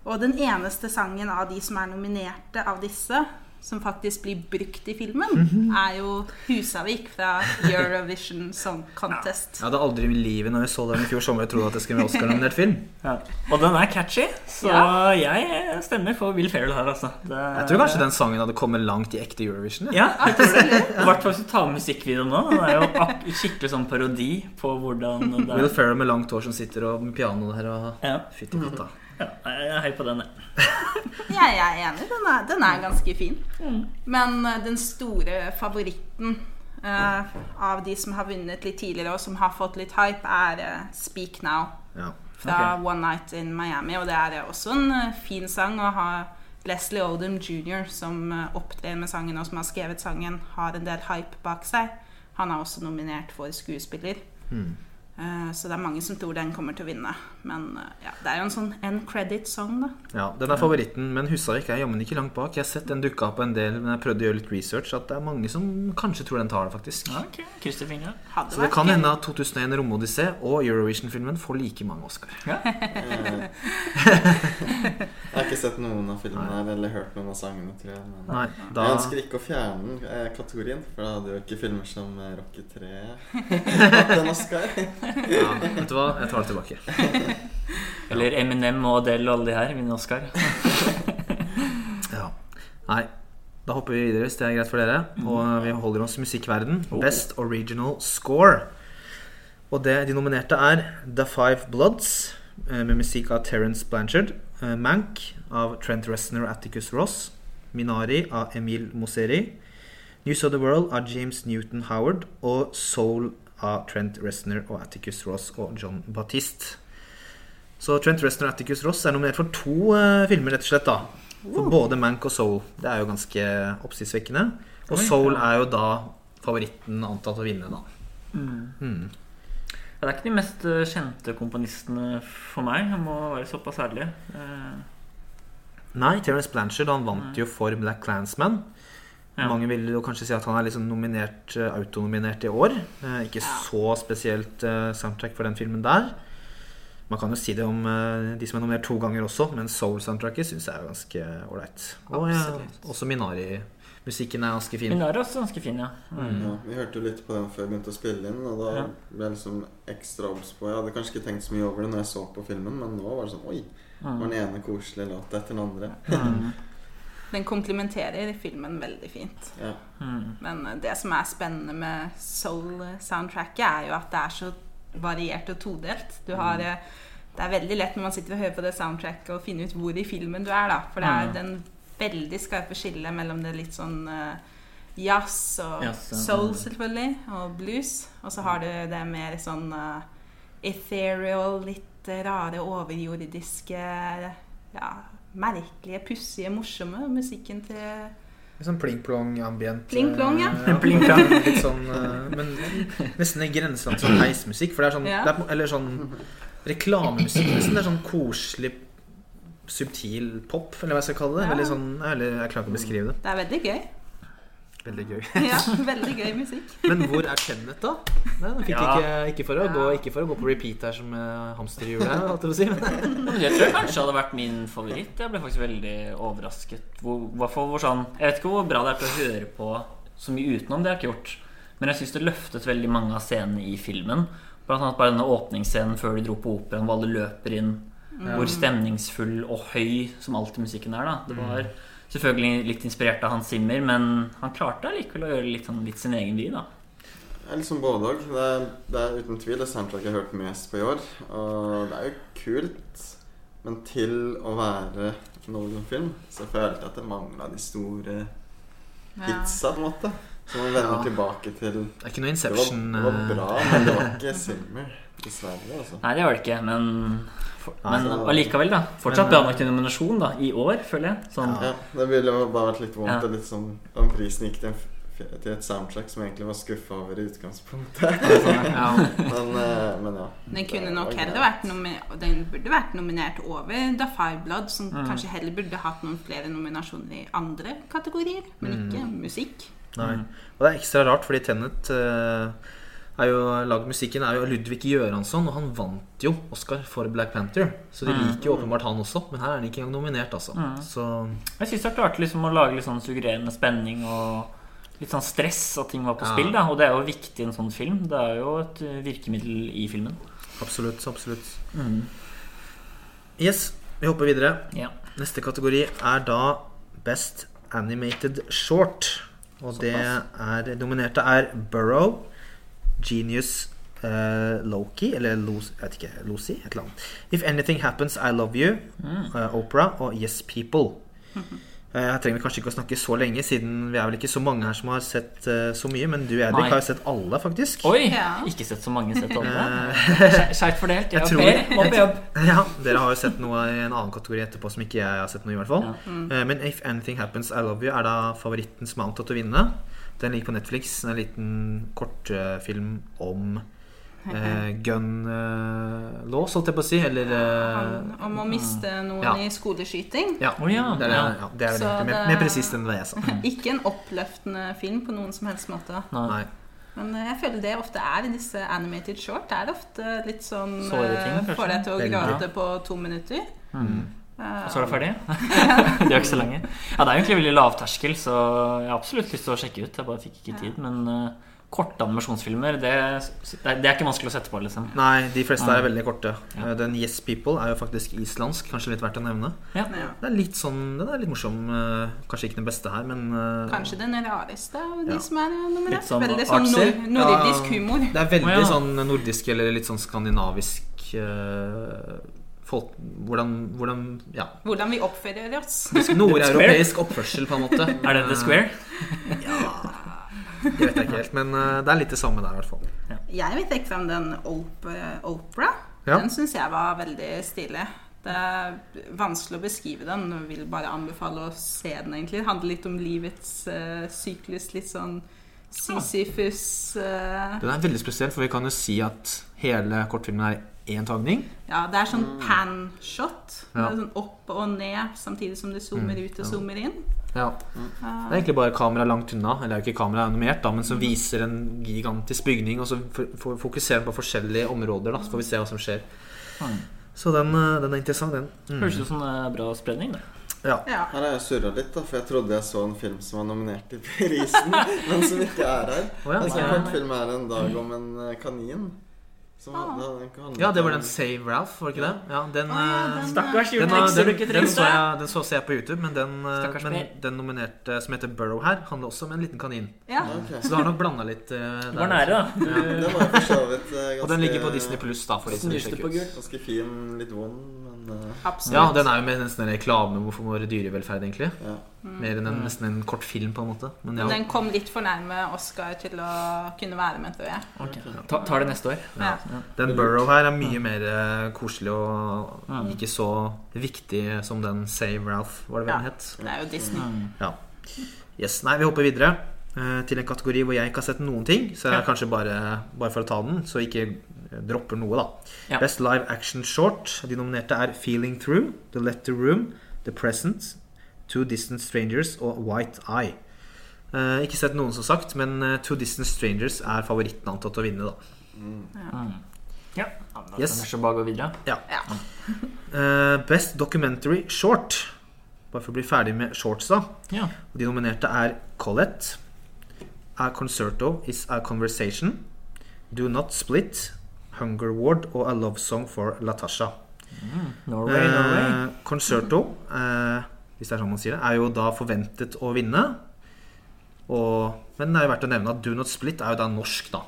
Og den eneste sangen av de som er nominerte av disse, som faktisk blir brukt i filmen, er jo Husavik fra Eurovision Song Contest. Jeg hadde aldri i livet når jeg så den i fjor sommer trodd at det skulle være Oscar-nominert film. Ja. Og den er catchy, så Ja. jeg stemmer for Will Ferrell her, altså. Det, Jeg tror kanskje den sangen hadde kommet langt i ekte Eurovision. Ja. Ja, det. I hvert fall hvis du tar med musikkvideoen nå. Den er jo skikkelig sånn parodi på hvordan det Will er. Ferrell med langt hår som sitter og med piano der og Ja. Fytti katta. Ja, jeg er høy på den, jeg. Jeg er enig, den er, den er ganske fin. Men eh, den store favoritten uh, av de som har vunnet litt tidligere, og som har fått litt hype, er uh, Speak Now. Ja. fra okay. One Night in Miami. Og det er også en uh, fin sang å ha Leslie Oldham jr., som opptrer med sangen og som har skrevet sangen, har en del hype bak seg. Han er også nominert for skuespiller. Hmm. Eh, Så det er mange som tror den kommer til å vinne. Men eh, ja, det er jo en sånn end credit-song, da. ja, Den er favoritten, men Husavik er jammen ikke langt bak. Jeg har sett den dukka opp på en del, men jeg prøvde å gjøre litt research. At det er mange som kanskje tror den tar det, faktisk. Ja, okay. Så det kan gøy. hende at 2001 Romodyssé og Eurovision-filmen får like mange Oscar. Ja. Jeg har ikke sett noen av filmene her eller hørt noen av sangene, tror jeg. Men Nei, jeg ønsker ikke å fjerne den eh, kategorien, for da hadde jo ikke filmer som eh, Rocky 3 hatt en Oscar. Ja, Vet du hva, jeg tar det tilbake. Eller Eminem og Adele og alle de her vinner Oscar. Ja. Nei, da hopper vi videre hvis det er greit for dere. Og vi holder oss i musikkverden. Best Original Score. Og det de nominerte er The Five Bloods eh, med musikk av Terence Blanchard. eh, Mank av Trent Reznor og Atticus Ross. Minari av Emil Moseri. News of the World av James Newton Howard. Og Soul av Trent Reznor og Atticus Ross og John Batiste. Så Trent Reznor og Atticus Ross er nominert for to uh, filmer, rett og slett. da For både Mank og Soul. Det er jo ganske oppsiktsvekkende. Og Oi, Soul ja. er jo da favoritten antatt å vinne, da. Mm. Ja, Det er ikke de mest eh, kjente komponistene for meg. Jeg må være såpass ærlig. Eh, Nei, Terence Blanchard han vant jo for Black Clansman. Ja. Mange vil jo kanskje si at han er liksom nominert, eh, autonominert i år. Eh, ikke Ja. så spesielt eh, soundtrack for den filmen der. Man kan jo si det om eh, de som er nominert to ganger også, men Soul-soundtracket syns jeg er ganske ålreit. Og ja, også Minari-musikken er ganske fin. Minari er også ganske fin, ja. Mm. Ja, vi hørte jo litt på den før vi begynte å spille inn, og da Ja. ble jeg liksom ekstra obs på Jeg hadde kanskje ikke tenkt så mye over det når jeg så på filmen, men nå var det sånn Oi! var den ene koselige låta etter den andre. Mm. Den komplementerer filmen veldig fint. Ja. Mm. Men eh, det som er spennende med soul-soundtracket, er jo at det er så variert og todelt. Du har eh, Det er veldig lett når man sitter og hører på det soundtracket, å finne ut hvor i filmen du er, da. For det er Mm. den veldig skarpe skillet mellom det litt sånn eh, jazz og yes, soul, Mm. selvfølgelig, og blues. Og så har du det mer sånn uh, ethereal, litt rare, overjordiske ja, merkelige, pussige, morsomme musikken til Litt sånn pling-plong ambient. Pling-plong, ja. ja. Pling-plong. Litt sånn eh, Men nesten i grenseland til sånn heismusikk. For det er sånn Ja. det er, Eller sånn reklamemusikk, nesten. Det er sånn koselig, subtil pop, eller hva jeg skal kalle det. Ja. Veldig sånn, eller, jeg klarer ikke å beskrive det. Det er veldig gøy. Veldig gøy. Ja, veldig gøy musikk. Men hvor er Kenneth, da? Nei, fikk Ja. ikke, ikke, for å Ja. gå, ikke for å gå på repeat her som uh, jeg på å si. Det tror jeg kanskje hadde vært min favoritt. Jeg ble faktisk veldig overrasket. Hvor, hvor sånn, jeg vet ikke hvor bra det er til å høre på så mye utenom. Det har jeg ikke gjort. Men jeg syns det løftet veldig mange av scenene i filmen. Blant annet bare denne åpningsscenen før de dro på operaen, hvor alle løper inn. Hvor stemningsfull og høy som alltid musikken er. da Det var selvfølgelig litt inspirert av Hans Zimmer, men han klarte allikevel å gjøre litt, sånn, litt sin egen by, da Jeg er liksom både òg. Det, det er uten tvil det soundtracket jeg har hørt mest på i år. Og det er jo kult, men til å være Nolan-film så følte jeg at det mangla de store hitsa, på en måte. Så man vender Ja. tilbake til Det Det er ikke noe Inception. det var eh, bra, men det var ikke Zimmer. Dessverre, altså. Nei, det var det ikke, men for, Men allikevel, da. Fortsatt bra nok til nominasjon da i år, føler jeg. Sånn, Ja, det ville bare vært litt vondt Ja. litt sånn om prisen gikk til, til et soundtrack som egentlig var skuffa over i utgangspunktet. ja. Men, eh, men ja. Den kunne nok heller vært nomi Den burde vært nominert over The Five Blood, som Mm. kanskje heller burde hatt noen flere nominasjoner i andre kategorier, men ikke musikk. Nei. Og det er ekstra rart, fordi Tenet eh, er jo lagd musikken er jo Ludvig Göransson, og han vant jo Oscar for Black Panther. Så de Mm. liker jo åpenbart han også, men her er han ikke engang nominert, altså. Mm. Så Jeg syns det har klart liksom å lage litt sånn suggererende spenning og litt sånn stress at ting var på Ja. spill. da Og det er jo viktig i en sånn film. Det er jo et uh, virkemiddel i filmen. absolutt, absolutt. Mm. Yes, vi hopper videre. Ja. Neste kategori er da Best Animated Short. Og det er nominerte er Burrow, Genius uh, Loki, eller Lucy, vet ikke, Lucy, et eller annet. If Anything Happens, I Love You, Mm. eh, Opera og Yes People. Uh, Jeg trenger kanskje ikke å snakke så lenge, siden vi er vel ikke så mange her som har sett uh, så mye. Men du, Edrik, har jo sett alle, faktisk. Oi! Ja. Ikke sett så mange sett alle. Skeivt fordelt. Jeg Jeg og tror- Per jobb. Ja, Dere har jo sett noe i en annen kategori etterpå som ikke jeg har sett noe i. hvert fall Ja. Eh, Men If Anything Happens, I Love You er da favoritten som er antatt å vinne. Den ligger på Netflix. En liten kortfilm om eh, gun-lås, holdt jeg på å si. Eller eh, Om, om å miste noen Ja. i skoleskyting. Ja, Oh, ja, det er, ja. det er mer, det- mer presist enn det jeg sa. Ikke en oppløftende film på noen som helst måte. Nei. Men eh, jeg føler det ofte er i disse animated short. Det er ofte litt sånn Såre ting, eh. Får deg til å gråte på to minutter. Mm. Eh, Og så er det ferdig? det er ikke så lenge. Ja, det er egentlig veldig lavterskel, så jeg har absolutt lyst til å sjekke ut. Jeg bare fikk ikke tid. Men uh, korte animasjonsfilmer, det, det er ikke vanskelig å sette på, liksom. Nei, de fleste er veldig korte. Ja. Eh, Den Yes People er jo faktisk islandsk. Kanskje litt verdt å nevne. Ja. ja. Det er litt sånn, Den er litt morsom. Kanskje ikke den beste her, men uh, Kanskje den rareste av de Ja. som er nummer sånn Veldig sånn nord nordisk Ja. humor. Det er veldig sånn nordisk eller litt sånn skandinavisk eh, folk, hvordan, hvordan Ja. Hvordan vi oppfører oss. Nordeuropeisk oppførsel, på en måte. Er det The Square? Det vet jeg ikke helt, men eh, det er litt det samme der, i hvert fall. Jeg vil trekke fram den. Opera. Ja. Den syns jeg var veldig stilig. Det er vanskelig å beskrive den. Jeg vil bare anbefale å se den. egentlig Det handler litt om livets uh, syklus. Litt sånn Sisyfus uh... Den er veldig spesiell, for vi kan jo si at hele kortfilmen er én tagning. Ja, det er sånn pan-shot. Det Ja. er Sånn opp og ned samtidig som det zoomer Mm, ut og ja. zoomer inn. Ja. Det er egentlig bare kamera langt unna, eller det er jo ikke kamera animert, da, men som viser en gigantisk bygning, og så fokuserer den på forskjellige områder, da, så får vi se hva som skjer. Mm. Så den, eh, den er interessant, den. Høres Mm. ut som det er bra spredning, det. Ja. Ja. Her har jeg surra litt, da, for jeg trodde jeg så en film som var nominert til prisen, men som ikke er her. Å, ja. Er en kortfilm her en dag om en eh, kanin. Som Ah. den ja, det var den Save Ralph, var det ikke det? Ja, den, ah, ja, eh, den- Stakkars Den, har- julekser du den, så jeg, den så jeg på YouTube, men den, eh, men den nominerte som heter Burrow her, handler også om en liten kanin. ja. Okay. Så du har nok blanda litt eh, Du der. var nære, da. Ja. Den var for så vidt eh, ganske Og den ligger på Disney Pluss, da, for de som vil sjekke ut. Ganske fin, litt vond, eh, Absolutt. Ja, den er jo nesten en reklame for vår dyrevelferd, egentlig. ja. Mer enn en, nesten en kort film, på en måte. Men ja. Den kom litt for nærme Oscar til å kunne være med, tror jeg. Okay. Ta, tar det neste år. Ja. Den Burrow her er mye mer eh, koselig og Mm. ikke så viktig som den Save Ralph, var det vel den het. Det er jo Disney. Mm. Yes, Nei, vi hopper videre eh, til en kategori hvor jeg ikke har sett noen ting. Så jeg er kanskje bare, bare for å ta den, så ikke dropper noe, da. Ja. Best Live Action Short. De nominerte er Feeling Through, The Letter Room, The Present, Two Distant Strangers og White Eye. Eh, ikke sett noen, som sagt, men eh, Two Distant Strangers er favoritten antatt å vinne, da. Mm. Ja, ja da Yes. kan vi bare gå videre. Eh, Best Documentary Short. Bare for å bli ferdig med shorts, da. Ja. Og De nominerte er Collette, A Concerto Is A Conversation, Do Not Split, Hunger Ward og A Love Song for Latasha. Norway, Norway. Eh, Concerto, eh, hvis det er sånn man sier det, er jo da forventet å vinne. Og, men det er jo verdt å nevne at Do Not Split er jo da norsk, da.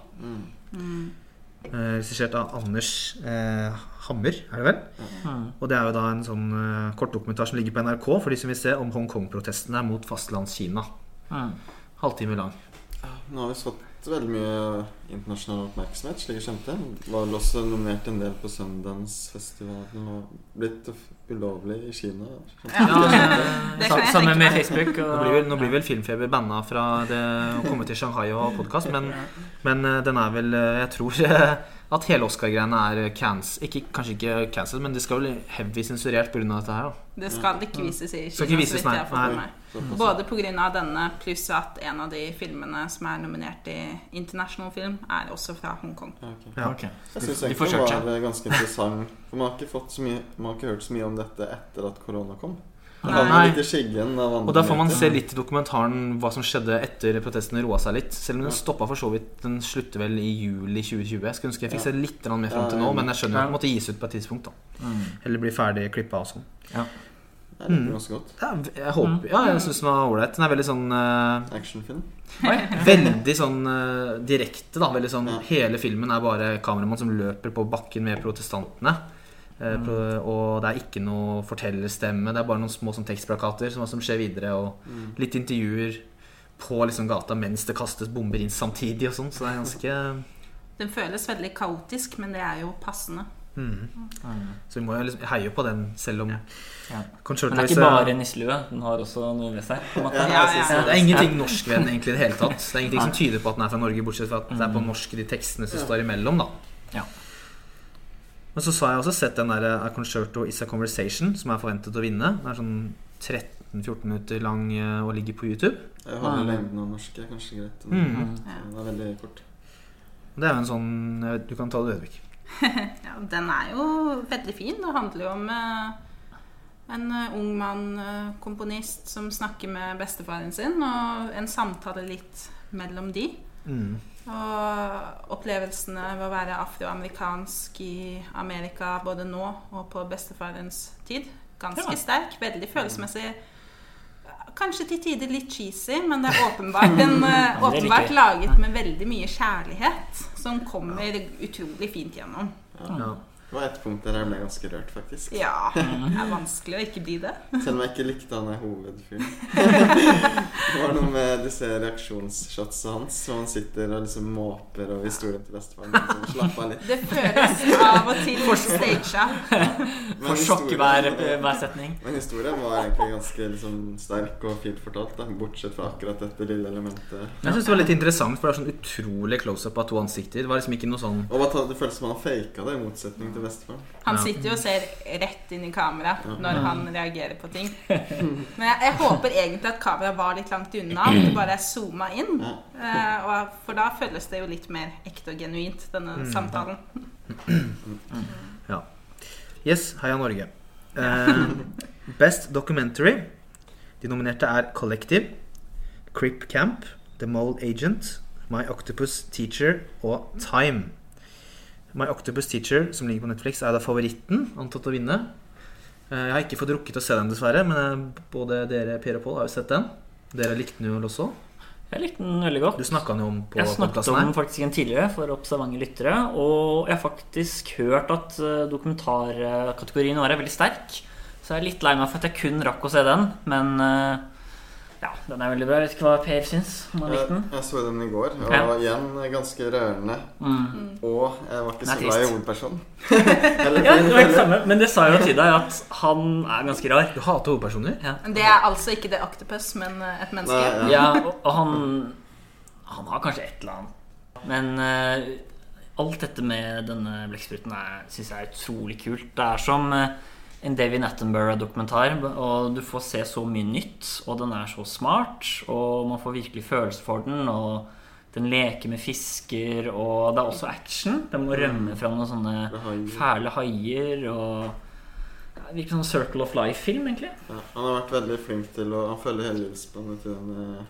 Eh, Regissert av Anders eh, Hammer, er det vel? Mm. Og det er jo da en sånn eh, kortdokumentar som ligger på NRK for de som vil se om Hongkong-protestene mot fastlandskina. Mm. Halvtime lang. Nå har vi fått veldig mye internasjonal oppmerksomhet, slik jeg skjønte. Var vel også nominert en del på Sundance-festivalen og blitt ulovlig i Kina. Ja. Det kan Sammen med Facebook. Facebook. Nå blir, vel, nå blir vel Filmfeber banna fra det å komme til Shanghai og ha podkast, men, men eh, den er vel eh, Jeg tror at hele Oscar-greiene er cans, ikke, Kanskje ikke cancel, men det skal vel heavy sensurert pga. dette her. da Det skal ikke vises i Kina, vises, så vidt jeg har nei. med meg. Såpass. Både pga. denne, pluss at en av de filmene som er nominert i internasjonal Film, er også fra Hongkong. Ja, ok. Ja. okay. Jeg syns egentlig det var eh, ganske interessant. For man har ikke, fått så mye, man har ikke hørt så mye om dette etter at korona kom. Og da får man se litt i dokumentaren hva som skjedde etter protestene roa seg litt. Selv om den stoppa for så vidt Den slutter vel i juli 2020. Jeg skulle ønske jeg fikk se litt mer fram til nå, men jeg skjønner at den måtte gis ut på et tidspunkt. da Mm. Eller bli ferdig klippa og sånn. Det er ganske godt. Ja, jeg håper Ja, jeg syns den var ålreit. Den er veldig sånn uh, Actionfilm. Veldig sånn uh, direkte, da. Veldig sånn Ja. Hele filmen er bare kameramann som løper på bakken med protestantene. Eh, Mm. Og det er ikke noe fortellerstemme. Det er bare noen små sånn tekstplakater som hva som skjer videre, og Mm. litt intervjuer på liksom gata mens det kastes bomber inn samtidig og sånn. Så det er ganske Den føles veldig kaotisk, men det er jo passende. mm. Mm. Så vi må jo liksom heie på den, selv om Ja. ja. Men det er ikke bare nisselue. Den har også noe ved seg. på en måte. Ja, Ja, ja. Det er ingenting norsk ved den egentlig i det hele tatt. Det er ingenting som tyder på at den er fra Norge, bortsett fra at det er på Mm. norsk de tekstene som står imellom, da. Men så har jeg også sett den der A Concerto Is A Conversation, som er forventet å vinne. Den er sånn 13-14 minutter lang eh, og ligger på YouTube. Jeg har lengden av norsk er kanskje greit. Mm. Mm. Den er veldig kort. Det er jo en sånn vet, Du kan ta det, Ødvik. Ja, den er jo veldig fin. Det handler jo om eh, en eh, ung mann, eh, komponist, som snakker med bestefaren sin, og en samtale litt mellom de. Mm. Og opplevelsene ved å være afroamerikansk i Amerika både nå og på bestefarens tid. Ganske Ja. sterk. Veldig følelsesmessig. Kanskje til tider litt cheesy, men det er åpenbart, en, eh, åpenbart laget med veldig mye kjærlighet. Som kommer utrolig fint gjennom. Ja. Det var et punkt der jeg ble ganske rørt, faktisk. Ja, det er vanskelig å ikke bli det. Selv om jeg ikke likte han er hovedfyren. det var noe med disse reaksjonsshotsene hans, som han sitter og liksom måper over historien til bestefaren. Liksom, Slapp av litt. Det føles av og til for stagea. For sjokk hver, hver setning. Men historien var egentlig ganske liksom, sterk og fint fortalt, da, bortsett fra akkurat dette lille elementet. Jeg syns det var litt interessant, for det er sånn utrolig close-up av to ansikter. Det var liksom ikke noe sånn Og det føles som han faka det, i motsetning til bestefaren. Han Ja. sitter jo og ser rett inn i kamera Ja. når han reagerer på ting. Men jeg, jeg håper egentlig at kameraet var litt langt unna. At det bare er zooma inn. Ja. Eh, og, for da føles det jo litt mer ekte og genuint, denne Mm. samtalen. Yes, heia Norge. Uh, best Documentary. De nominerte er Collective, Crip Camp, The Mole Agent, My Octopus Teacher og Time. My Octopus Teacher, som ligger på Netflix, er da favoritten antatt å vinne. Eh, Jeg har ikke fått rukket å se den, dessverre, men eh, både dere, Per og Pål, har jo sett den. Dere likte den jo også. Jeg likte den veldig godt. Du snakka den jo om på Jeg snakket om den faktisk igjen tidligere for observante lyttere. Og jeg har faktisk hørt at eh, dokumentarkategorien vår er veldig sterk. Så jeg er litt lei meg for at jeg kun rakk å se den. Men ja, den er veldig bra. Jeg vet ikke hva Per syns. Jeg, jeg så den i går, og Ja. igjen ganske rørende. Mm. Og jeg var ikke så glad i hovedpersonen. Ja, det var ikke samme, men det sa jo til deg at han er ganske rar. Du hater hovedpersoner? Ja, Men Det er altså ikke det Octopus, men eh, et menneske. Nei, ja. ja og, og han Han har kanskje et eller annet. Men uh, alt dette med denne blekkspruten syns jeg er utrolig kult. Det er som eh, en David Attenborough-dokumentar. Og du får se så mye nytt, og den er så smart, og man får virkelig følelse for den. Og den leker med fisker, og det er også action. Den må rømme fra noen sånne fæle haier. Og Virker som Circle of Life-film, egentlig. Ja, han har vært veldig flink til å Han følger hele livsspannet til den eh,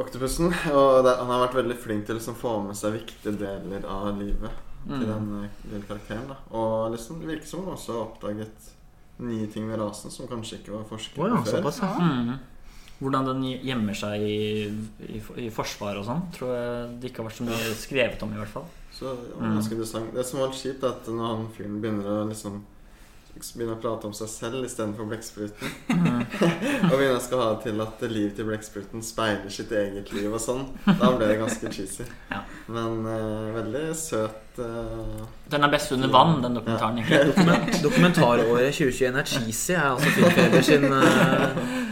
oktopusen. Og det, han har vært veldig flink til å liksom, få med seg viktige deler av livet til Mm. den eh, lille karakteren. da Og liksom, det virker som han også har oppdaget nye ting ved rasen som kanskje ikke var forsket oh, ja, før. såpass, ja. Mm. Hvordan den gjemmer seg i, i, i forsvaret og sånn, tror jeg det ikke har vært så mye skrevet om, i hvert fall. Så det Mm. ganske interessant. Det som var litt kjipt, er at når han fyren begynner å liksom Begynner å prate om seg selv istedenfor blekkspruten. Mm. og begynner å skal ha det til at livet til blekkspruten speiler sitt eget liv og sånn. Da ble det ganske cheesy. Ja. Men uh, veldig søt Uh, Den er best under vann, den dokumentaren. Ja. Dokument, dokumentaråret 2021 er cheesy, er altså Filmfeber sin eh,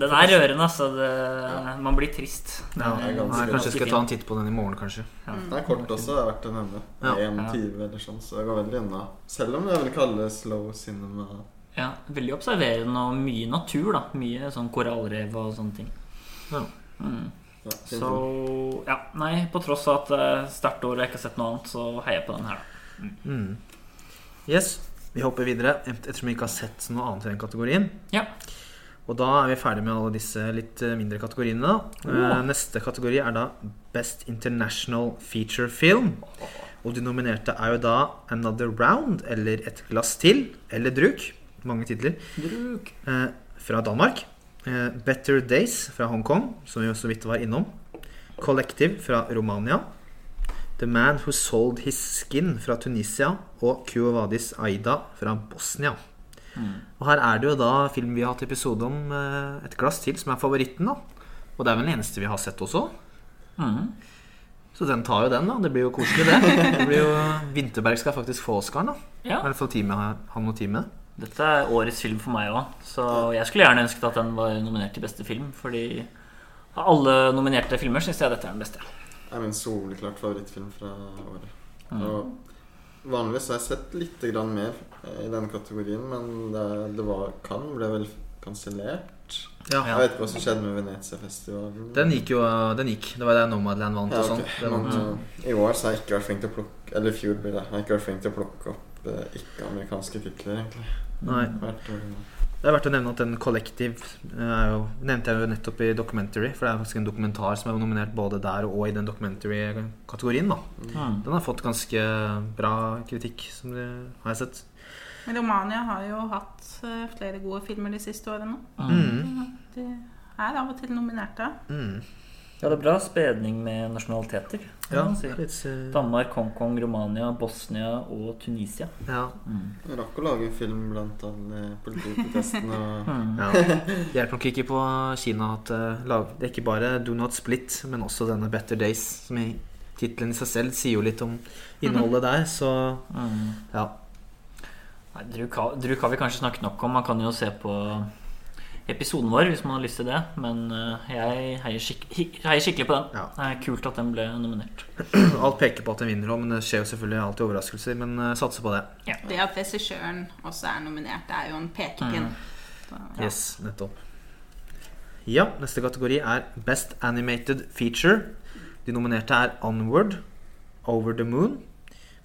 Den er rørende, altså. Det, man blir trist. Den ja, ganske, ganske- Kanskje jeg skal fin. ta en titt på den i morgen, kanskje. Ja. Den er kort også, er verdt å nevne. Ja. 1,20 eller sånn, så det går veldig unna. Selv om jeg vil kalle det slow cinema. Ja, veldig observerende og mye natur, da. Mye sånn korallrev og sånne ting. Ja. Mm. Ja, Så ja, nei, på tross av at det er sterkt år og jeg ikke har sett noe annet, så heier jeg på den her, da. Mm. Yes, vi hopper videre et- ettersom vi ikke har sett noe annet i den kategorien. Ja. Og da er vi ferdig med alle disse litt eh, mindre kategoriene. da. Eh, Neste kategori er da Best International Feature Film. Og de nominerte er jo da Another Round eller Et glass til eller Druk. Mange titler. Druk. Eh, fra Danmark. Eh, Better Days fra Hongkong, som vi jo så vidt var innom. Collective fra Romania. The Man Who Sold His Skin fra Tunisia. Og Kuovadis Aida fra Bosnia. Mm. Og her er det jo da film vi har hatt episode om, eh, Et glass til, som er favoritten. da Og det er vel den eneste vi har sett også. Mm. Så den tar jo den, da. Det blir jo koselig, det. det blir jo Vinterberg skal faktisk få Oscaren, da. I hvert fall teamet, han og teamet. Dette er årets film for meg òg, så jeg skulle gjerne ønsket at den var nominert til beste film. Fordi av alle nominerte filmer syns jeg dette er den beste. Det er min soleklart favorittfilm fra året. Mm. Og vanligvis har jeg sett litt grann mer eh, i denne kategorien, men det, det var Cannes ble vel kansellert. Ja. Jeg vet ikke hva som skjedde med Venezia-festivalen. Den gikk jo Den gikk. Det var der Nomadland vant ja, og sånn. Men eh, i år så har jeg ikke vært flink til å plukke Eller i fjor blir det. Jeg har ikke vært flink til å plukke opp uh, ikke-amerikanske titler, egentlig. Nei. Hvert eh, Det er verdt å nevne at den Collective eh, er jo, nevnte jeg jo nettopp i Documentary. For det er faktisk en dokumentar som er nominert både der og i den documentary-kategorien. Mm. Den har fått ganske bra kritikk, som det har jeg sett. Men Romania har jo hatt eh, flere gode filmer de siste årene. Mm. De er av og til nominerte. Mm. Ja, det er bra spredning med nasjonaliteter. Ja, man si. litt, uh... Danmark, Hongkong, Romania, Bosnia og Tunisia. ja. Mm. Jeg rakk å lage en film blant alle politiprotestene. og Mm. Ja. Det hjelper nok ikke på Kina at eh, det er ikke bare Do Not Split, men også denne Better Days, som i tittelen i seg selv sier jo litt om innholdet der, så Mm. ja. Nei, Druk har, Druk har vi kanskje snakket nok om. Man kan jo se på episoden vår hvis man har lyst til det. Men eh, jeg heier, skik heier skikkelig på den. Ja. Det er kult at den ble nominert. Alt peker på at den vinner òg, men det skjer jo selvfølgelig alltid overraskelser. Men uh, satser på det. Det at regissøren også er nominert, det er jo en pekepinn. Mm. Ja. Yes, nettopp. Ja, neste kategori er Best Animated Feature. De nominerte er Onward, Over the Moon,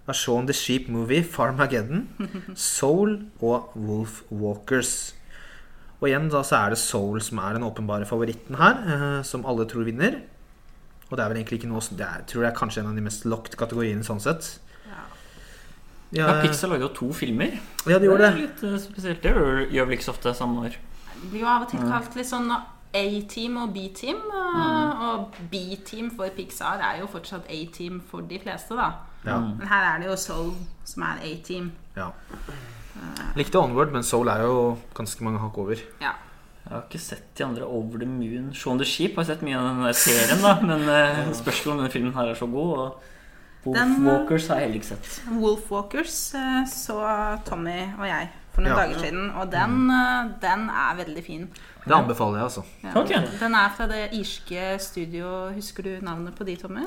A Shaun the Sheep Movie, Farmageddon, Soul og Wolf Walkers. Og igjen da så er det Soul som er den åpenbare favoritten her, eh, som alle tror vinner. Og det er vel egentlig ikke noe Det er, tror jeg er kanskje en av de mest locked kategoriene sånn sett. Ja. Ja, Ja, Pixar lager jo to filmer. ja de gjorde er det. litt eh, spesielt. Det gjør vi vel ikke så ofte samme år. Det blir jo av og til kalt litt sånn A-team og B-team. Mm. Og B-team for Pixar er jo fortsatt A-team for de fleste, da. Ja. Mm. Men her er det jo Soul som er A-team. ja. Likte Onward, men Soul er jo ganske mange hakk over. Ja. Jeg har ikke sett de andre Over the Moon. Shaun the Sheep har jeg sett mye av den der serien, da. Men uh, spørsmålet om denne filmen her er så god. Og Wolf Den- Walkers har jeg heller ikke sett. Wolfwalkers eh, så Tommy og jeg for noen Ja. dager siden, og den, eh, den er veldig fin. Det anbefaler jeg, altså. Ja. Okay. Den er fra det irske studio Husker du navnet på de, Tommy?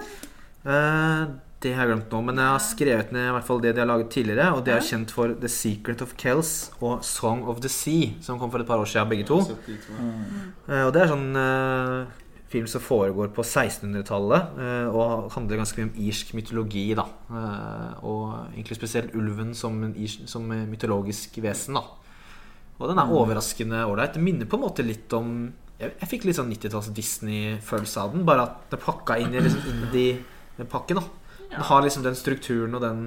Eh, Det har jeg glemt nå, men jeg har skrevet ned i hvert fall det de har laget tidligere. Og det er kjent for The Secret of Kells og Song of the Sea, som kom for et par år siden, begge to. De to. Eh, Og det er sånn eh, film som foregår på 1600-tallet, eh, og handler ganske mye om irsk mytologi, da. Eh, og egentlig spesielt ulven som, en irisk, som mytologisk vesen, da. Og den er overraskende ålreit. Det minner på en måte litt om Jeg, jeg fikk litt sånn 90-talls Disney-følelse av den, bare at det pakka inn i liksom indie-pakken, da. Den har liksom den strukturen og den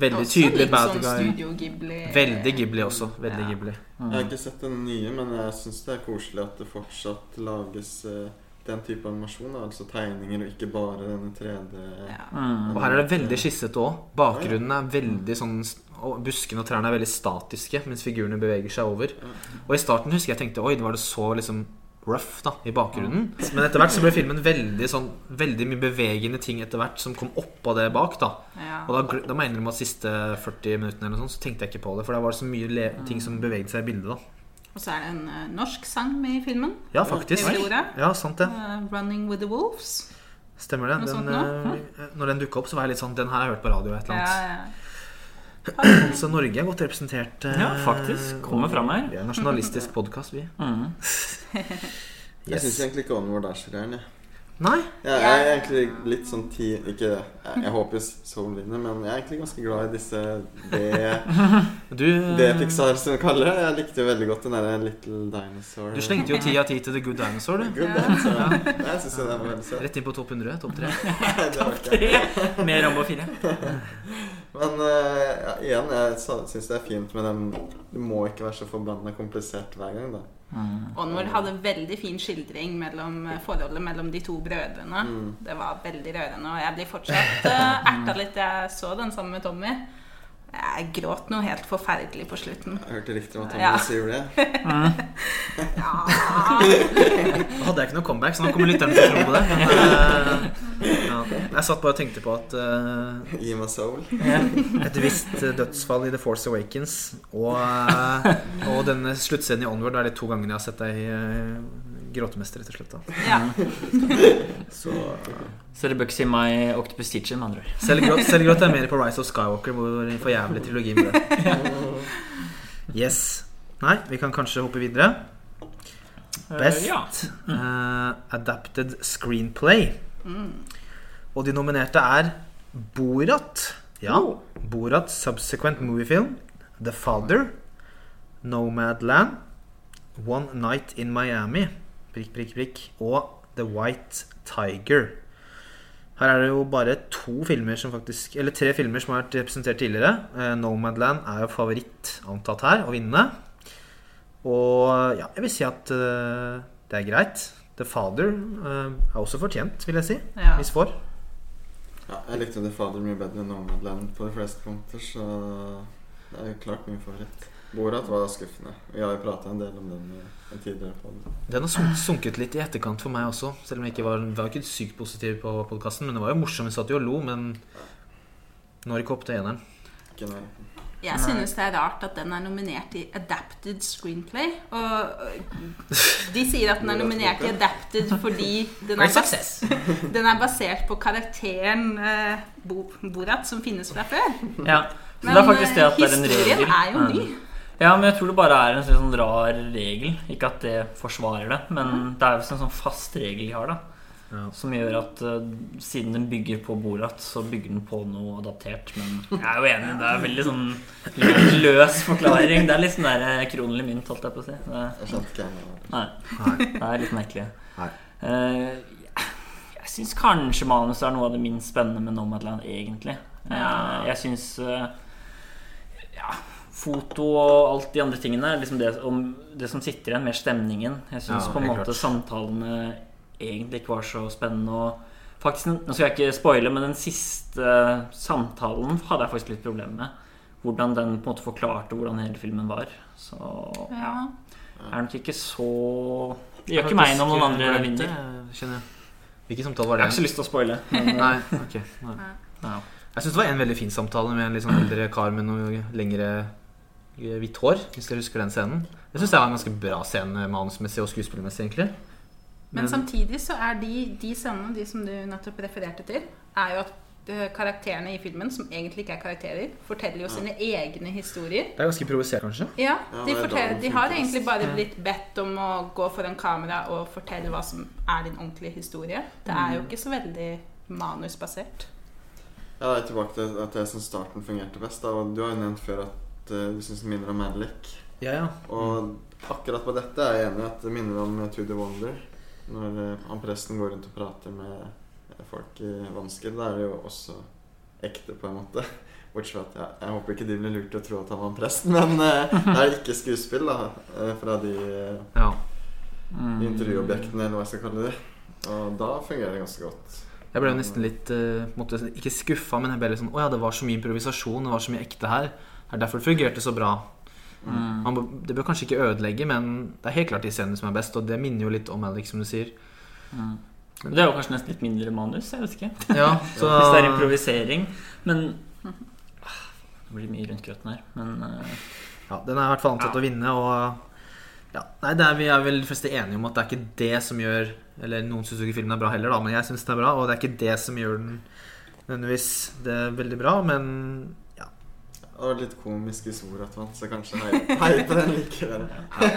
veldig tydelige bad sånn guy. Ghibli. Veldig Ghibli også. Veldig Ja. Ghibli. Jeg har ikke sett den nye, men jeg syns det er koselig at det fortsatt lages uh, den type animasjon. Altså tegninger, og ikke bare denne 3D Ja. Mm. Og her er det veldig skissete òg. Bakgrunnen er veldig sånn og Buskene og trærne er veldig statiske mens figurene beveger seg over. Og i starten husker jeg tenkte Oi, det var det så liksom rough da i bakgrunnen. Men etter hvert så ble filmen veldig sånn Veldig mye bevegende ting etter hvert som kom oppå det bak. da Ja. Og da, da mener innrømme at siste 40 minuttene eller noe sånt, så tenkte jeg ikke på det. For da var det så mye ting som beveget seg i bildet. da Og så er det en uh, norsk sang med i filmen. Ja, faktisk. Ja, sant det. uh, 'Running with the Wolves'. Stemmer det. Den, uh, når den dukka opp, så var jeg litt sånn Den her har jeg hørt på radio. et eller annet Ja, ja. Så Norge er godt representert. eh, Ja, faktisk. Kommer fram her. Vi er en nasjonalistisk podkast, vi. Mm. Jeg syns egentlig ikke om er så jeg. Nei. Jeg er egentlig litt sånn ti Ikke Jeg, jeg håper Soul vinner, men jeg er egentlig ganske glad i disse det, Du, det Pixar som vi kaller det. Jeg likte jo veldig godt den derre Little Dinosaur. du slengte jo ti av ti til The Good Dinosaur, du. Good Dinosaur. Ja. Jeg synes det var veldig søt. Rett inn på topp 100. Topp 3. Nei, det var ikke. Med Rambo 4. Men uh, ja, igjen, jeg syns det er fint med den Det må ikke være så forbanna komplisert hver gang, da. Onward hadde veldig fin skildring mellom eh, forholdet mellom de to brødrene. Mm. Det var veldig rørende, og jeg blir fortsatt uh, erta litt. Jeg så den sammen med Tommy. Jeg gråt noe helt forferdelig på slutten. Jeg hørte riktig om at Ja. Thomas sier det. Ja. Hadde jeg ikke noe comeback, så nå kommer lytterne til å tro på det. Men, eh, ja. Jeg satt bare og tenkte på at uh, Gi meg soul. et visst eh, dødsfall i The Force Awakens og, og denne sluttscenen i Onward er de to gangene jeg har sett deg uh, rett og slett. Da. ja. Så Så det bør ikke si meg Octopus Teacher, med andre ord. selv gråt, selv gråt jeg mer på Rise of Skywalker, hvor for jævlig trilogi med det. Yes. Nei, vi kan kanskje hoppe videre. Best uh, ja. eh, Adapted Screenplay. Og de nominerte er Borat. Ja. Borat Subsequent Movie Film. The Father. Nomadland. One Night in Miami. Prikk, prikk, prikk. Og The White Tiger. Her er det jo bare to filmer som faktisk Eller tre filmer som har vært representert tidligere. Eh, Nomadland er jo favoritt antatt her å vinne. Og ja, jeg vil si at uh, det er greit. The Father uh, er også fortjent, vil jeg si. Ja. Hvis får. Ja, jeg likte The Father mye bedre enn Nomadland på de fleste punkter, så det er jo klart min favoritt. Borat var skuffende. Vi har jo prata en del om den en tidligere. Den har sunket litt i etterkant for meg også. Selv om jeg ikke var, var ikke sykt positiv på podkasten. Men det var jo morsomt. Vi satt jo og lo, men når ikke opp til eneren. Ikke noe Jeg synes det er rart at den er nominert i Adapted Screenplay. Og de sier at den er nominert i Adapted fordi den er, basert, bas den er basert på karakteren eh, Borat som finnes fra før. Ja. Men det er det eh, at det er en historien er jo ny. Ja, men jeg tror det bare er en sånn rar regel. Ikke at det forsvarer det, men det er visst en sånn fast regel de har, da. Ja. Som gjør at uh, siden den bygger på Borat, så bygger den på noe adaptert. Men jeg er jo enig, det er veldig sånn løs forklaring. Det er litt sånn der eh, kronelig mynt, holdt jeg på å si. Det, Jeg skjønte ikke nei, det er litt merkelig. Nei. Uh, jeg syns kanskje manuset er noe av det minst spennende med Nomadland, egentlig. Uh, jeg syns ja, foto og alt de andre tingene liksom det, om, det som sitter igjen, mer stemningen. Jeg syns Ja, på en måte klart. samtalene egentlig ikke var så spennende. Og faktisk, Nå skal jeg ikke spoile, men den siste samtalen hadde jeg faktisk litt problemer med. Hvordan den på en måte forklarte hvordan hele filmen var. Så ja. Ja. Er nok ikke så Det gjør ikke meg noe om noen andre vinner. Kjenner jeg. Hvilken samtale var det? Jeg har ikke lyst til å spoile. Nei, ok nei. Jeg syns det var en veldig fin samtale med en litt sånn eldre kar med noe lengre hvitt hår. Hvis dere husker den scenen. Det syns jeg var en ganske bra scene manusmessig og skuespillermessig, egentlig. Men samtidig så er de, de scenene, de som du nettopp refererte til, er jo at eh, karakterene i filmen, som egentlig ikke er karakterer, forteller jo sine egne historier. Det er ganske provosert, kanskje. Ja, Ja, de, er forteller, de har egentlig bare blitt bedt om å gå foran kamera og fortelle hva som er din ordentlige historie. Det er jo ikke så veldig manusbasert. Ja, det er tilbake til at jeg syns starten fungerte best. Da. Du har jo nevnt før at eh, du syns den minner om Madlick. Ja, ja. Og akkurat på dette er jeg enig i at det minner om To the Wonder. Når eh, han presten går rundt og prater med eh, folk i vansker. Da er det jo også ekte, på en måte. Bortsett fra at jeg, jeg håper ikke de blir lurt til å tro at han var en prest. Men det er ikke skuespill da, fra de ja. Mm. intervjuobjektene, eller hva jeg skal kalle det. Og da fungerer det ganske godt. Jeg ble jo nesten litt uh, måtte, Ikke skuffa, men jeg ble litt sånn Å ja, det var så mye improvisasjon, det var så mye ekte her. Er derfor det fungerte så bra. Mm. Bør- det bør kanskje ikke ødelegge, men det er helt klart de scenene som er best. Og det minner jo litt om Alex, som du sier. Mm. Det er jo kanskje nesten litt mindre manus, jeg vet ikke. Ja, så Hvis det er improvisering. Men ah, Det blir mye rundt grøten her. Men uh... Ja, den er i hvert fall antatt Ja. å vinne, og ja, nei, det er, Vi er vel fleste enige om at det er ikke det som gjør Eller noen syns ikke filmen er bra heller, da, men jeg syns den er bra. Og det er ikke det som gjør den nødvendigvis det er veldig bra, men. Det var litt komisk i Soratvann, så kanskje hei, hei på den likevel.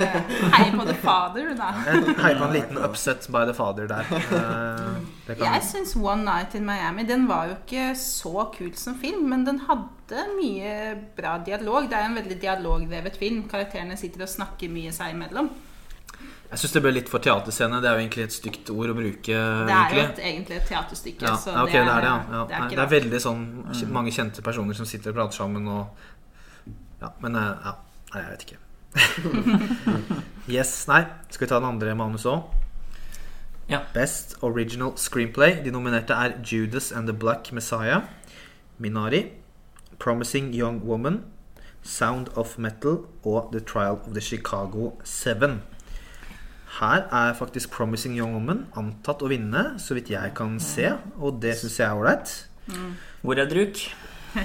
Hei på The Father, da. hei på en liten upset by the father der. Eh, Det kan, Jeg syns One Night in Miami Den var jo ikke så kul som film, men den hadde mye bra dialog. Det er en veldig dialogvevet film. Karakterene sitter og snakker mye seg imellom. Jeg syns det ble litt for teaterscene. Det er jo egentlig et stygt ord å bruke. Det er jo egentlig. et, egentlig et teaterstykke. Ja, så ja, ok, det er det, ja. ja. det er det er veldig sånn mange kjente personer som sitter og prater sammen og Ja, men eh, ja. Nei, jeg vet ikke. yes, nei. Skal vi ta den andre manuset òg? Ja. Best Original Screenplay. De nominerte er Judas and the Black Messiah, Minari, Promising Young Woman, Sound of Metal og The Trial of the Chicago Seven. Her er faktisk Promising Young Woman antatt å vinne, så vidt jeg kan se. Og det syns jeg er ålreit. hvor er Druk?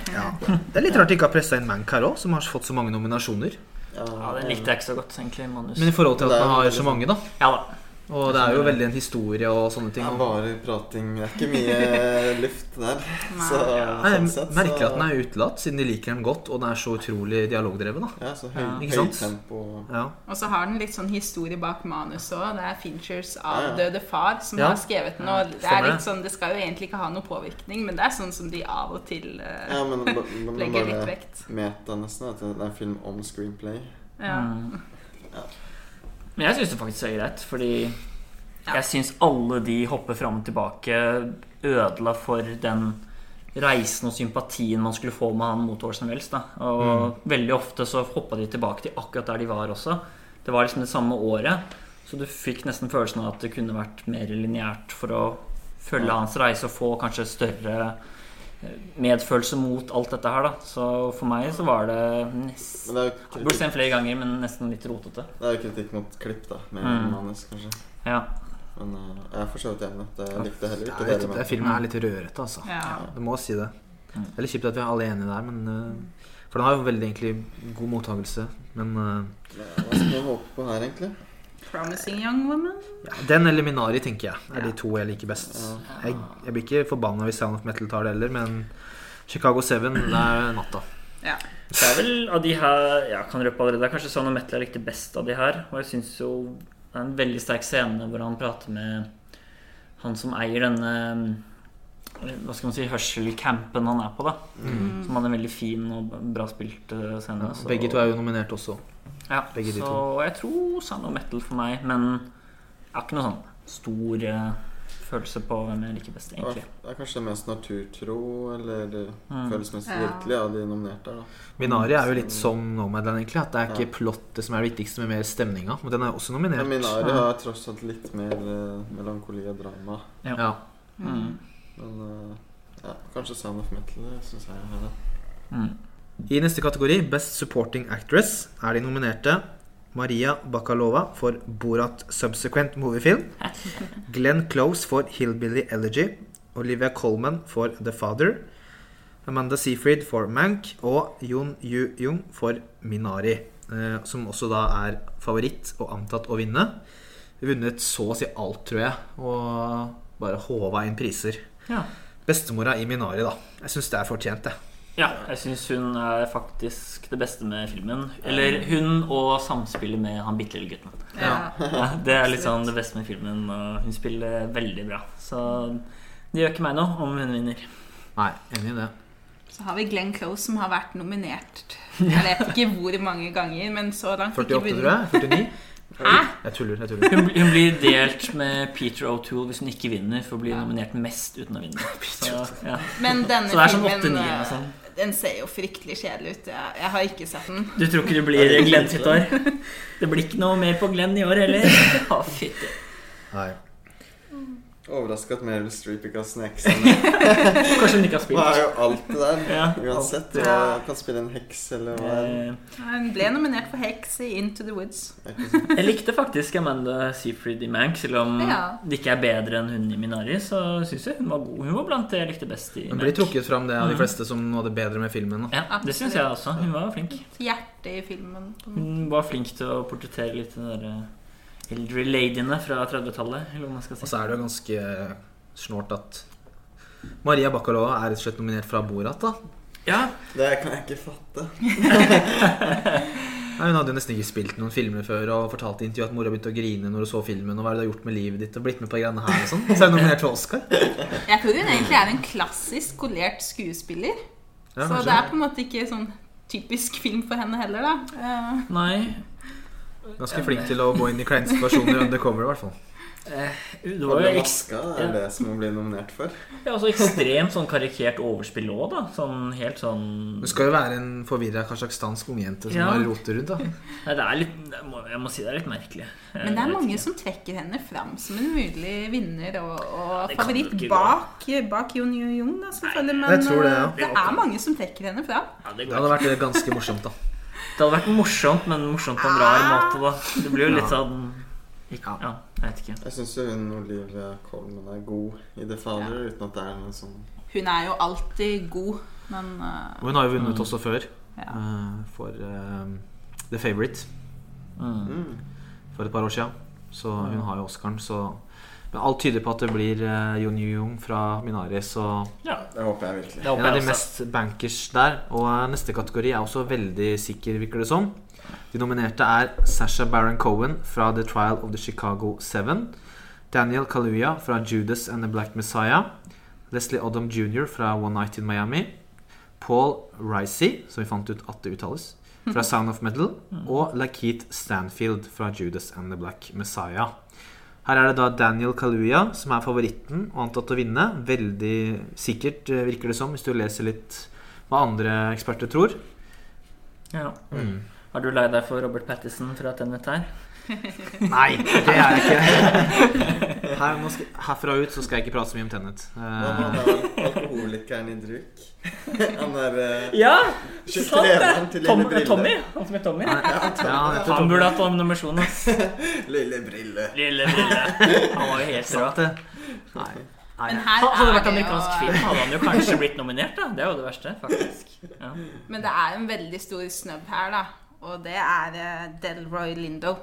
Ja. Det er litt rart de ikke har pressa inn Mank her òg, som har fått så mange nominasjoner. Ja, Den likte jeg ikke så godt, egentlig. manus Men i forhold til at man har så mange, da. Ja da. Og det er jo veldig en historie og sånne ting. Det er bare prating. Det er ikke mye luft der. Så, sånn jeg sett, så- merker at den er utelatt, siden de liker den godt, og den er så utrolig dialogdrevet. da Ja, så høy, Ja. Ikke sant? tempo. Ja. Og så har den litt sånn historie bak manuset òg. Det er Finchers av Ja, ja. døde far som Ja. har skrevet den. Og det er litt sånn, det skal jo egentlig ikke ha noe påvirkning, men det er sånn som de av og til uh, Ja, men, men legger litt vekt. meta nesten. At det er en film om screenplay. Ja. Mm. Ja. Men jeg syns det faktisk er greit, fordi Ja. jeg syns alle de hopper fram og tilbake ødela for den reisen og sympatien man skulle få med han mot Orson Welles. Da. Og veldig ofte så hoppa de tilbake til akkurat der de var også. Det var liksom det samme året, så du fikk nesten følelsen av at det kunne vært mer lineært for å følge Ja. hans reise og få kanskje større medfølelse mot alt dette her, da. Så for meg så var det nesten det er Burde se den flere ganger, men nesten litt rotete. det er jo kritikk mot klipp, da. Med Mm. manus, kanskje. Ja. Men uh, jeg er for så vidt enig. Det jeg likte heller ikke det. litt, filmen er litt rørete, altså. Ja. Du må si det. Det er litt kjipt at vi er alle enige der, men uh, For den har jo veldig egentlig god mottakelse. Men eh, Hva skal vi håpe på her, egentlig? Promising Young Woman. ja, den eller Minari, tenker jeg, er de to jeg liker best. Jeg, jeg blir ikke forbanna hvis Sound of Metal tar det heller, men Chicago 7, det er natta. Ja. Det er vel av de her Jeg kan røpe allerede. Det er kanskje sånn of Metal jeg likte best av de her. Og jeg syns jo det er en veldig sterk scene hvor han prater med han som eier denne hva skal man si, hørselcampen han er på. da Som hadde en veldig fin og bra spilt eh, scene. så- Begge to er jo nominert også. Ja, begge de så to. jeg tror sand og Metal for meg, men jeg har ikke noe sånn stor eh, følelse på hvem jeg liker best, egentlig. Det er kanskje mest naturtro, eller det Mm. følelsesmessig virkelig, av de nominerte da. Minari er jo litt som Nomadland, egentlig. At det er ikke plottet som er det viktigste, men mer stemninga. Men den er også Men nominert. Minari har tross alt litt mer uh, melankoli og drama. Ja. Mm. Men uh, ja, kanskje Sound of Metal, det syns jeg er det. Mm. I neste kategori, Best Supporting Actress, er de nominerte Maria Bakalova for Borat Subsequent Moviefilm. Glenn Close for Hillbilly Elegy. Olivia Colman for The Father. Amanda Seyfried for Mank. Og Jon Yu-jung for Minari. Eh, som også da er favoritt og antatt å vinne. Vunnet så å si alt, tror jeg. Og bare håva inn priser. Ja. Bestemora i Minari, da. Jeg syns det er fortjent, det. Ja, jeg syns hun er faktisk det beste med filmen. Eller hun og samspillet med han bitte lille gutten. Ja. Ja, det er litt sånn det beste med filmen, og hun spiller veldig bra. Så det gjør ikke meg noe om hun vinner. Nei, enig i det. Så har vi Glenn Close som har vært nominert Jeg vet ikke hvor mange ganger, men så langt ikke 48, tror jeg. 49. Hæ? Jeg tuller. jeg tuller Hun, hun blir delt med Peter O'Toole hvis hun ikke vinner, for å bli nominert mest uten å vinne. Så, ja. Men denne Så det er sånn filmen 8-9 eller noe sånn. Den ser jo fryktelig kjedelig ut. Jeg, jeg har ikke sett den. Du tror ikke det blir Glenn sitt år? Det blir ikke noe mer på Glenn i år heller. Å, fytti. Overraska at Meryl Streep ikke har sneket seg. Kanskje hun ikke har spilt. Hun er har jo alt det der. Ja, Uansett. Hun ja. kan spille en heks eller hva? Eh, Hun ble nominert for heks i Into the Woods. Jeg likte faktisk Amanda Seyfried i Mank, selv om Ja. det ikke er bedre enn hun i Minari. Så syns jeg hun var god. Hun var blant det jeg likte best i Hun blir trukket fram det av de fleste som noe av det bedre med filmen. Da. Ja, det syns jeg også. Hun var flink. Hjertet i filmen. Hun var flink til å portrettere litt den der eh, eldre ladyene fra 30-tallet. Eller hva man skal Og så er det jo ganske snålt at Maria Bacalova er rett og slett nominert fra Borat. da Ja, Det kan jeg ikke fatte. Nei, Hun hadde jo nesten ikke spilt noen filmer før og fortalte i intervjuet at mora begynte å grine når hun så filmen. Og hva er det du har gjort med livet ditt og blitt med på greiene her og sånn. Så er hun nominert til Oscar. Jeg tror hun egentlig er en klassisk skolert skuespiller. Ja, så det er på en måte ikke sånn typisk film for henne heller, da. Eh, nei Ganske flink til å gå inn i kleine situasjoner undercover, i hvert fall. eh, Det var jo maska er det som hun blir nominert for? ja, altså ekstremt sånn karikert overspill òg, da. Sånn helt sånn Du skal jo være en forvirra kasjokhstansk ungjente som Ja. har roter rundt. da Nei, det er litt Jeg må, si det er litt merkelig. Jeg men det er mange som trekker henne fram som en mulig vinner og, og favoritt bak, bak Jon Jung, da, selvfølgelig. Men det, ja. eh, det er mange som trekker henne fram. ja, det, Det hadde vært ganske morsomt, da. Det hadde vært morsomt, men morsomt på en rar måte, da. Det blir jo litt Ja. sånn ikke, Ja, jeg vet ikke. Jeg syns hun Olivia Colman er god i The Father, uten at det er noe sånn Hun er jo alltid god, men uh, hun har jo vunnet også før. ja. uh, for uh, The Favourite Mm. mm. for et par år siden. Så hun har jo Oscaren, så Men alt tyder på at det blir uh, Jon Jung fra Minari, Og Ja, Det håper jeg virkelig. det en av de mest bankers der. Og uh, neste kategori er også veldig sikker, virker det som. De nominerte er Sasha Baron Cohen fra The Trial of the Chicago Seven. Daniel Kaluuya fra Judas and the Black Messiah. Leslie Odom jr. fra One Night in Miami. Paul Ricey, som vi fant ut at det uttales, fra Sound of Metal. Og Lakeith Stanfield fra Judas and the Black Messiah. Her er det da Daniel Kaluuya som er favoritten og antatt å vinne. Veldig sikkert, eh, virker det som, hvis du leser litt hva andre eksperter tror. Ja. Mm. Har du lei deg for Robert Pattison fra Tenet her? Nei, det er jeg ikke. Her, nå skal, herfra ut så skal jeg ikke prate så mye om Tennet. Uh... med han Eh, alkoholikeren i Druk? Han er uh, Ja! Sant det! Tom, Tommy. Han som heter Tommy. ja, han heter Han Tommy. burde hatt nominasjon. Lille Brille. Lille Brille. Han var jo helt rå. Nei. Nei. Hadde det er vært amerikansk jo film, hadde han jo kanskje blitt nominert. da Det er jo det verste, faktisk. Ja. Men det er en veldig stor snubb her, da. Og det er eh, Delroy Lindo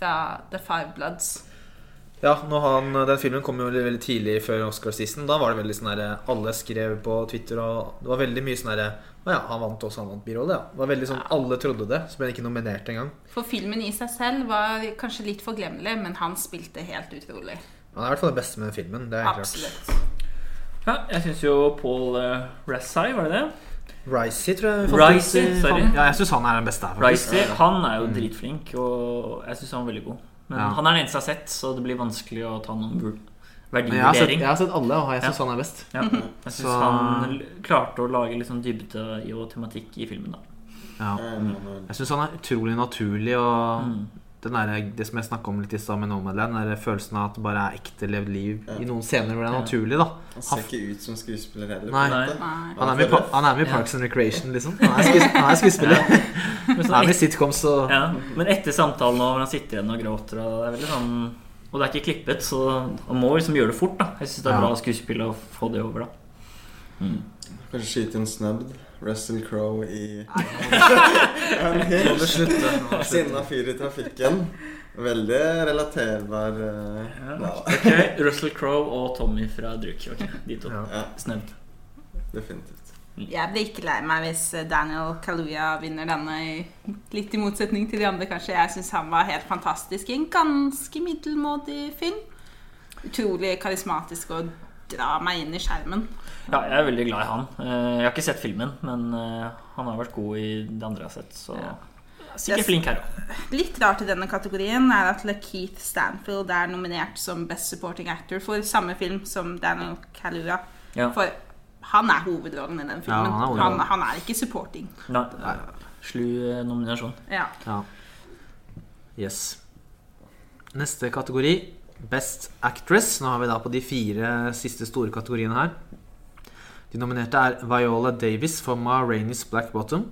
fra The Five Bloods. Ja, han, Den filmen kom jo veldig, veldig tidlig før Oscar-season. Da var det veldig sånn der, Alle skrev på Twitter, og det var veldig mye sånn derre Å ja, han vant også, han vant birolle, ja. Det var veldig sånn, Alle trodde det, så ble han ikke nominert engang. For filmen i seg selv var kanskje litt forglemmelig, men han spilte helt utrolig. Han er i hvert fall det beste med den filmen. Det er klart. Absolutt. ja, jeg syns jo Paul uh, Rassai, var det det? Risey, tror jeg. Ricey, sorry. Ja, jeg syns han er den beste her, Ricey, han er jo dritflink, og jeg syns han er veldig god. Men Ja. han er den eneste jeg har sett, så det blir vanskelig å ta noen verdivurdering. Jeg har, sett, jeg har sett alle, og jeg syns han er best. Ja. Jeg syns han klarte å lage litt sånn dybde og tematikk i filmen. da Ja. Mm. Jeg syns han er utrolig naturlig, og Mm. Den der, det som jeg snakka om litt i stad med Nomadland, den der følelsen av at det bare er ekte levd liv i noen scener hvor det er Ja. naturlig, da. Han ser ikke ut som skuespiller heller. Nei. Nei. Han er med, han er med i Parks and Recreation, liksom. Han er, skues, han er skuespiller. Men Han sånn er med sitcoms og Ja, men etter samtalen Hvor han sitter igjen og gråter og det er veldig sånn Og det er ikke klippet, så han må liksom gjøre det fort. da Jeg syns det er Ja. bra skuespill å få det over, da. Mm. Kanskje skyte en snubbed Russell Crowe i En. Sinna fyr i trafikken. Veldig relaterbar uh, Ja. Ok, Russell Crowe og Tommy fra Druk. Okay. de to. Ja. Snødd. definitivt. Jeg blir ikke lei meg hvis Daniel Kaluuya vinner denne, litt i motsetning til de andre, kanskje. Jeg syns han var helt fantastisk i en ganske middelmådig film. Utrolig karismatisk og dra meg inn i skjermen. Ja, jeg er veldig glad i han. Eh, Jeg har ikke sett filmen, men eh, han har vært god i det andre jeg har sett, så Ja. sikkert flink her òg. Litt rart i denne kategorien er at Lakeith Stanfield er nominert som Best Supporting Actor for samme film som Daniel Kaluuya. Ja. For han er hovedrollen i den filmen. Ja, han er han, han, er ikke supporting. Nei, Slu eh, nominasjon. Ja. Ja. Yes. Neste kategori, Best Actress. Nå har vi da på de fire siste store kategoriene her. De nominerte er Viola Davis for Ma Rainey's Black Bottom.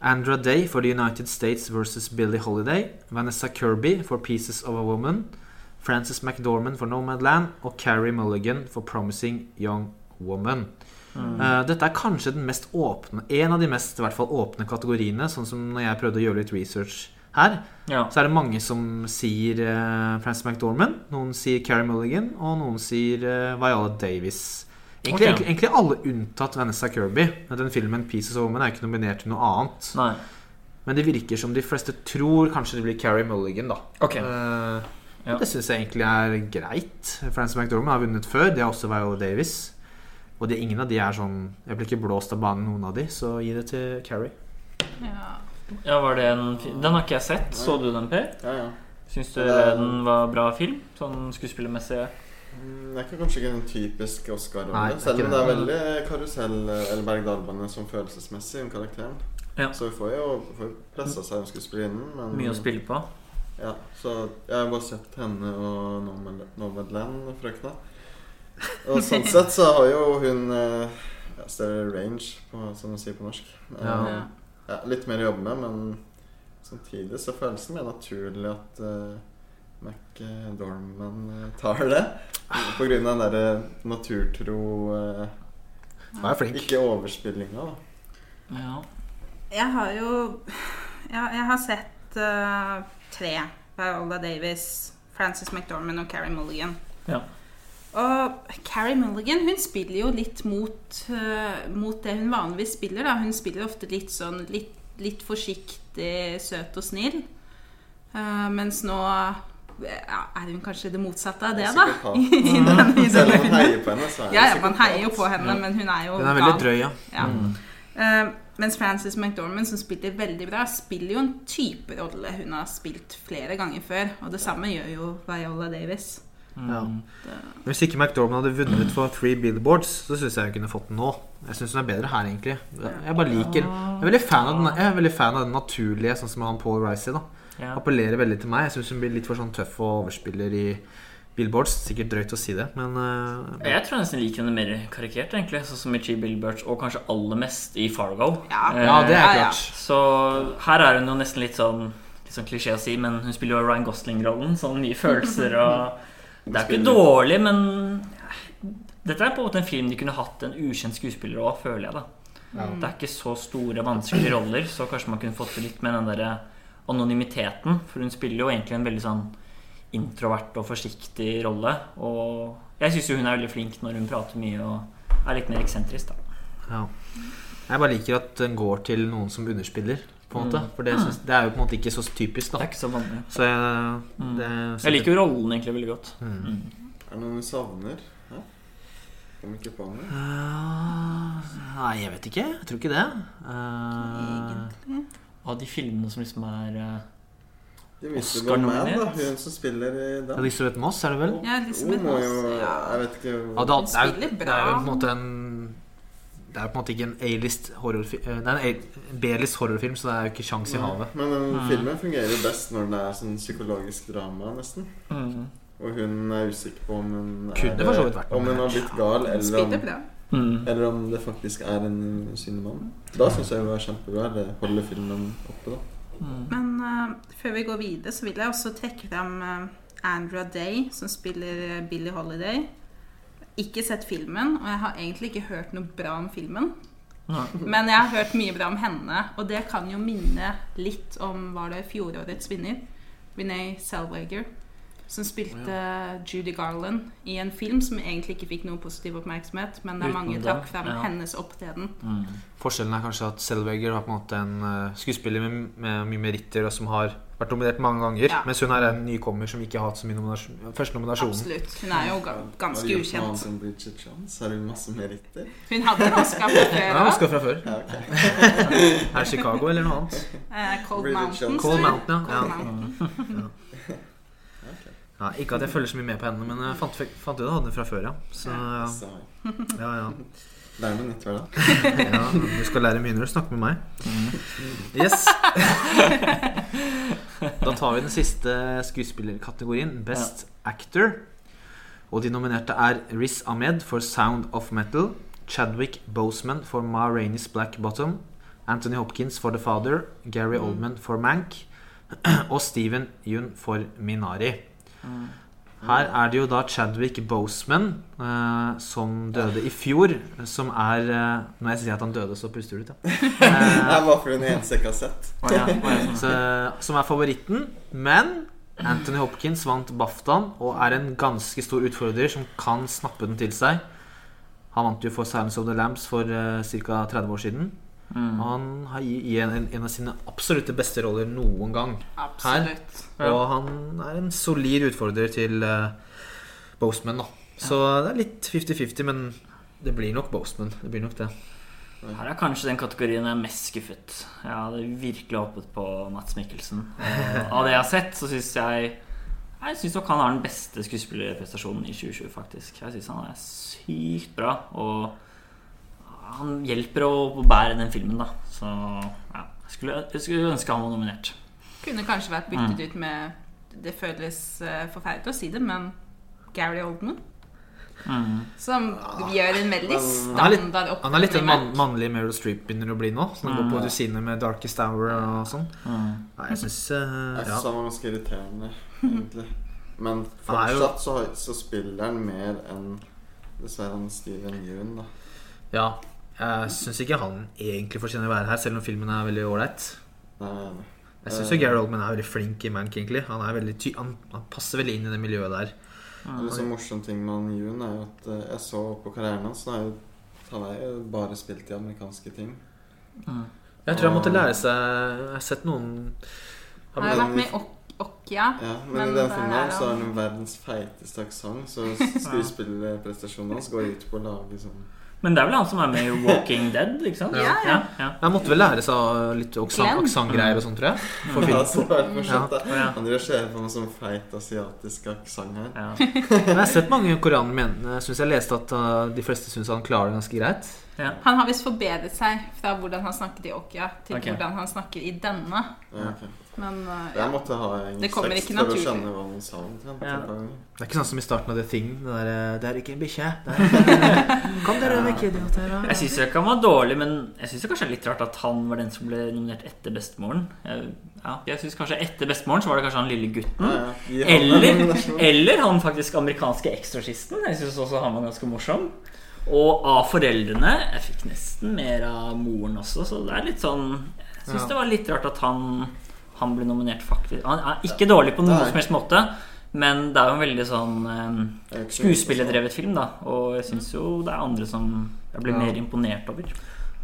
Andra Day for The United States versus Billie Holiday. Vanessa Kirby for Pieces of a Woman. Frances McDormand for Nomadland. Og Carrie Mulligan for Promising Young Woman. Eh, dette er kanskje den mest åpne En av de mest i hvert fall åpne kategoriene. Sånn som når jeg prøvde å gjøre litt research her, Ja. så er det mange som sier uh, Frances McDormand. Noen sier Carrie Mulligan, og noen sier uh, Viola Davis. Egentlig, okay. egentlig, alle unntatt Vanessa Kirby. Den filmen 'Pieces of Woman' er ikke nominert til noe annet. Nei. Men det virker som de fleste tror kanskje det blir Carrie Mulligan, da. Okay. Uh, Ja. Det syns jeg egentlig er greit. Frances McDormand har vunnet før. Det er også Viola Davis. Og de, ingen av de er sånn Jeg blir ikke blåst av banen, noen av de, så gi det til Carrie. Ja. Ja, var det en fi- Den har ikke jeg sett. Så du den, Per? Ja, ja. Syns du Det- den var bra film? Sånn skuespillermessig? Mm, Det er ikke, kanskje ikke en typisk Nei, Oscar-rolle. det er Selv ikke om det er det. veldig karusell eller berg-dal-bane som følelsesmessig, om karakteren. Ja. Så vi får jo får pressa seg om skuespillerinnen. Men Mye å spille på. Ja, så jeg har bare sett henne og Nomad- Nomadland-frøkna. Og sånn sett så har jo hun eh, ja, større range, på, som man sier på norsk. Ja. Ja. Ja, litt mer å jobbe med, men samtidig så føles det mer naturlig at uh, McDorman eh, tar det. På grunn av den derre naturtro uh. Ikke overspillinga, da. Ja. Jeg har jo ja, Jeg har sett uh, tre. Viola Davis, Frances McDormand og Carrie Mulligan. Ja. Og Carrie Mulligan hun spiller jo litt mot, uh, mot det hun vanligvis spiller. Da. Hun spiller ofte litt sånn litt, litt forsiktig, søt og snill. Uh, mens nå ja, er hun kanskje det motsatte av det, da. I, I den, i Selv om man heier på henne, så er hun Ja, ja, man heier jo på henne, men hun er jo Den er veldig drøy, ja. Ja. Mm. Eh, mens Frances McDormand, som spiller veldig bra, spiller jo en type rolle hun har spilt flere ganger før. Og det samme gjør jo Viola Davis. Ja. Mm. Hvis ikke McDormand hadde vunnet for Three Billboards, så syns jeg hun kunne fått den nå. Jeg syns hun er bedre her, egentlig. Jeg bare liker Jeg er veldig fan av den, jeg er veldig fan av den naturlige, sånn som han Paul Ricey. da Ja. Appellerer veldig til meg. Jeg syns hun blir litt for sånn tøff og overspiller i Billboards. Sikkert drøyt å si det, men uh, Jeg tror jeg nesten liker henne mer karikert, egentlig. Sånn som i Chee Billboards, og kanskje aller mest i Fargo. Ja. Eh, Ja, det er Ja, ja. klart. Så her er hun jo nesten litt sånn Litt sånn klisjé å si, men hun spiller jo Ryan Gosling-rollen. Sånn mye følelser og Det er ikke dårlig, men dette er på en måte en film de kunne hatt en ukjent skuespiller òg, føler jeg. da Det er ikke så store, vanskelige roller, så kanskje man kunne fått det litt med den derre anonymiteten. For hun spiller jo egentlig en veldig sånn introvert og forsiktig rolle. Og jeg syns jo hun er veldig flink når hun prater mye og er litt mer eksentrisk, da. ja. Jeg bare liker at den går til noen som underspiller, på en måte. Mm. For det, synes, det er jo på en måte ikke så typisk, Det er ikke så vanlig. Så jeg, Mm. det, Jeg liker jo rollen egentlig veldig godt. Mm. Mm. Er det noen du savner? Hæ? Kom ikke på noe. Uh, Nei, jeg vet ikke. Jeg tror ikke det. Uh, Egentlig. Av de filmene som liksom er uh, Oscar-nominert. Hun som spiller i den. Elisabeth Moss, er det vel? Ja, Elisabeth Moss, ja. Jeg vet ikke Hun spiller bra. det er jo på en måte en Det er på en måte ikke en A-list horrorfilm Det er en B-list horrorfilm, så det er jo ikke sjans i havet. Men den Mm. filmen fungerer best når den er sånn psykologisk drama, nesten. mm. Og hun er usikker på om hun Kunne er, for så vidt vært Om hun har blitt gal, eller om. Mm. eller om det faktisk er en usynlig mann. Da syns jeg hun er kjempebra. Det holder filmen oppe, da. Mm. Men uh, før vi går videre, så vil jeg også trekke frem uh, Andrea Day, som spiller eh, Billie Holiday. Ikke sett filmen, og jeg har egentlig ikke hørt noe bra om filmen. Men jeg har hørt mye bra om henne, og det kan jo minne litt om var det fjorårets vinner. Renee Selwager. som spilte Judy Garland i en film som egentlig ikke fikk noe positiv oppmerksomhet, men det er mange takk trakk frem ja. hennes opptreden. Mm. Forskjellen er kanskje at Selvager var på en måte en eh, skuespiller med, med mye meritter, og som har vært nominert mange ganger. Ja. Mens hun er en nykommer som ikke har hatt så mye nominasjon, første nominasjonen. Absolutt. Hun er jo ga ganske Har du gjort noe ukjent. annet enn Bridget Jones? Har hun masse meritter? Hun hadde en Oscar fra før Ja. Oscar fra før. Ja, okay. Er det Chicago eller noe annet? Eh, Cold Mountain. Cold. Mountain, ja. Cold ja. Mountain. ja. Ikke at jeg følger så mye med på henne, men jeg fant, fant ut at hun hadde den fra før, ja. Så ja, ja. Ja. det er noe nytt hver dag. ja du skal lære mye når du snakker med meg. Mm. Yes. Da tar vi den siste skuespillerkategorien. Best Actor. Og de nominerte er Riz Ahmed for Sound of Metal. Chadwick Boseman for Ma Rainey's Black Bottom. Anthony Hopkins for The Father. Gary Oldman for Mank. Og Steven Yun for Minari. Mm. Her er det jo da Chadwick Boseman eh, som døde i fjor, som er eh, Når jeg sier at han døde, så puster du ut, ja. Det Eh, er bare for den eneste ikke har sett. Å, ja. Å, ja, sånn. så, som er favoritten. Men Anthony Hopkins vant BAFTAen og er en ganske stor utfordrer som kan snappe den til seg. Han vant jo for Silence of the Lambs for uh, ca. 30 år siden. Mm. Han har i i en, en av sine absolutte beste roller noen gang. Absolutt. Ja. Og han er en solid utfordrer til uh, Boseman, da. Så det er litt 50-50, men det blir nok Boseman. Det blir nok det. Her er kanskje den kategorien jeg er mest skuffet. Jeg hadde virkelig håpet på Mats Mikkelsen. Av det jeg har sett, så syns jeg Jeg syns nok han har den beste skuespillerprestasjonen i 2020, faktisk. Jeg syns han er sykt bra. Og han hjelper å bære den filmen, da. Så ja. Jeg skulle, jeg skulle ønske han var nominert. Kunne kanskje vært byttet ut med Det føles eh, forferdelig å si det, men Gary Oldman. Mm. Som gjør en veldig standard standard han er litt den man, mannlige Meryl Streep begynner å bli nå. Som går på Mm. dusinet med Darkest Hour og sånn. Mm. Nei, jeg syns uh, ja. syns han var ganske irriterende, egentlig. Men fortsatt så, så spiller han mer enn dessverre han Steven Yeun, da. ja. Jeg syns ikke han egentlig fortjener å være her, selv om filmen er veldig ålreit. Jeg syns Gary Oldman er veldig flink i Mank, egentlig. Han, er ty han, han passer veldig inn i det miljøet der. En sånn morsom ting med han Yoon er jo at eh, jeg så på karrieren hans jo, han har jo bare spilt i amerikanske ting. Mm. Jeg tror han måtte lære seg Jeg har sett noen Han har vært med i Ok- Okja. Ja, men, Men i den filmen er her så har han- verdens feiteste aksent, så skuespillerprestasjonen hans går ut på å lage sånn Men det er vel han som er med i Walking Dead, ikke sant? Ja, ja. ja. Han måtte vel lære seg litt aksent- aksentgreier og sånn, tror jeg. For Ja, så det er morsomt. Ja. Han ser på meg som feit asiatisk aksent her. ja. Men jeg har sett mange koreanere mene Jeg syns jeg leste at uh, de fleste syns han klarer det ganske greit. ja. Han har visst forbedret seg fra hvordan han snakket i Okya, til okay. hvordan han snakker i denne. Ja, ok. Men uh, Jeg ja. måtte ha kommer ikke for å naturlig. skjønne hva han sa. Ja. Det er ikke sånn som i starten av The Thing. Det, der, uh, det er ikke en bikkje. Kom dere vekk, idioter. Jeg syns ikke han var dårlig, men jeg syns kanskje det er litt rart at han var den som ble nominert etter bestemoren. Jeg, ja, jeg synes kanskje Etter bestemoren så var det kanskje han lille gutten. Ja, Eller, eller han faktisk amerikanske ekstrasisten. Jeg syns også han var ganske morsom. Og av foreldrene Jeg fikk nesten mer av moren også, så det er litt sånn Jeg syns Ja. det var litt rart at han, han ble nominert, faktisk. Han er ikke dårlig på noen som helst måte, men det er jo en veldig sånn eh, er skuespillerdrevet film, da. Og jeg syns jo det er andre som jeg blir Ja. mer imponert over.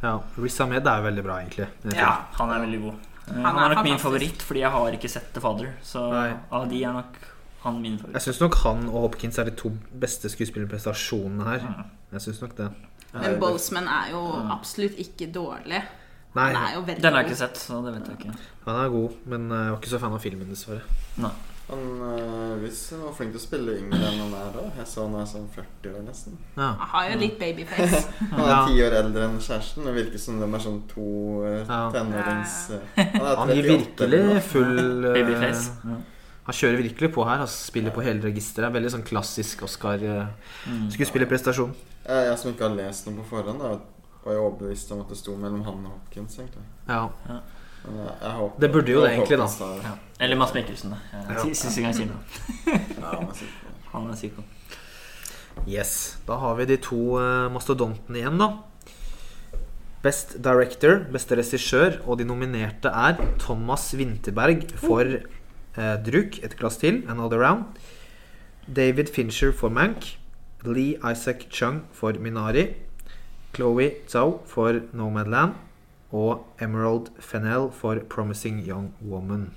Ja, Riz Ahmed er jo veldig bra, egentlig. Ja, han er veldig god. Han Han Han er er nok min favoritt, fordi jeg har ikke sett The Father. Så Nei. av de er nok han min favoritt. Jeg syns nok han og Hopkins er de to beste skuespillerprestasjonene her. Mm. Jeg synes nok det. Men Bolsman er jo absolutt ikke dårlig. Nei, Den, er jo Den har jeg ikke sett, så det vet jeg ikke. Han er god, men jeg var ikke så fan av filmen, dessverre. Nei. Han uh, Riz var flink til å spille yngre enn han er da. Jeg så han er sånn 40 år nesten. Ja. Han har jo litt babyface. Han er Ja. ti år eldre enn kjæresten. Det virker som de er sånn to eh, tenårings... Ja. han er Han gir 38 eller noe. virkelig full eh, Babyface. Ja. Han kjører virkelig på her. Altså, spiller på hele registeret. Veldig sånn klassisk Mm. Oscar-skuespillerprestasjon. Jeg, jeg som ikke har lest noe på forhånd, da, var jo overbevist om at det sto mellom han og Hopkins. egentlig Ja. Jeg håper, Det burde jo det egentlig, da. Ja. Eller Mads Mikkelsen. Jeg syns ikke han sier noe. Han er sikker. Han er psyko. Yes. Da har vi de to uh, mastodontene igjen, da. Best Director, beste regissør, og de nominerte er Thomas Winterberg for Eh, Druk, Et glass til, Another Round. David Fincher for Mank. Lee Isaac Chung for Minari. Chloé Zhao for Nomadland. Og Emerald Fennell for Promising Young Woman.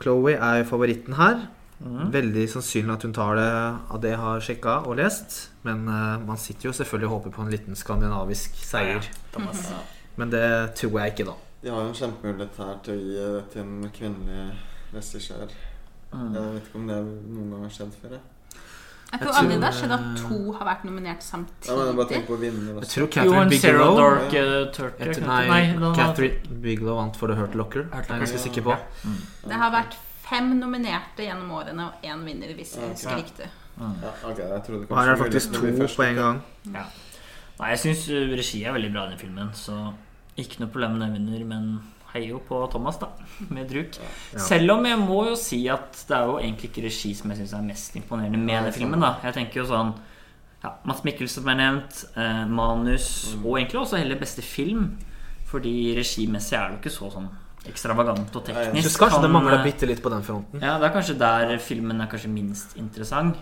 Chloé er favoritten her. Mm. Veldig sannsynlig at hun tar det av det jeg har sjekka og lest. Men uh, man sitter jo selvfølgelig og håper på en liten skandinavisk seier. Thomas. Men det tror jeg ikke, da. De har jo en kjempemulighet her til å gi det til en kvinnelig regissør. Mm. Jeg vet ikke om det noen gang har skjedd før. Jeg, Jeg Jeg tror aldri det har skjedd at to har vært nominert ja, men samtidig. bare tenk på vinner Jeg tror Catherine en Bigelow Dark uh, Turtle. etter, Nei, Nei, Catherine Bigelow vant for The Hurt Locker. Hurt Jeg er Locker, ganske ja. sikker på. Det har vært fem nominerte gjennom årene og én vinner, hvis jeg Ja, husker okay. riktig. Ja, ok, jeg Og her er det faktisk to på en ja. gang. Nei, jeg syns regi er veldig bra i den filmen, så ikke noe problem med den vinner, men heier jo på Thomas, da, med Druk. Ja. Selv om jeg må jo si at det er jo egentlig ikke regi som jeg syns er mest imponerende med den filmen, da. Jeg tenker jo sånn ja, Mads Mikkelsen som er nevnt, eh, manus, Mm. og egentlig også heller beste film. Fordi regimessig er det jo ikke så sånn ekstravagant og Jeg teknisk. syns kanskje det mangler eh, bitte litt på den fronten. Ja, det er kanskje der filmen er kanskje minst interessant.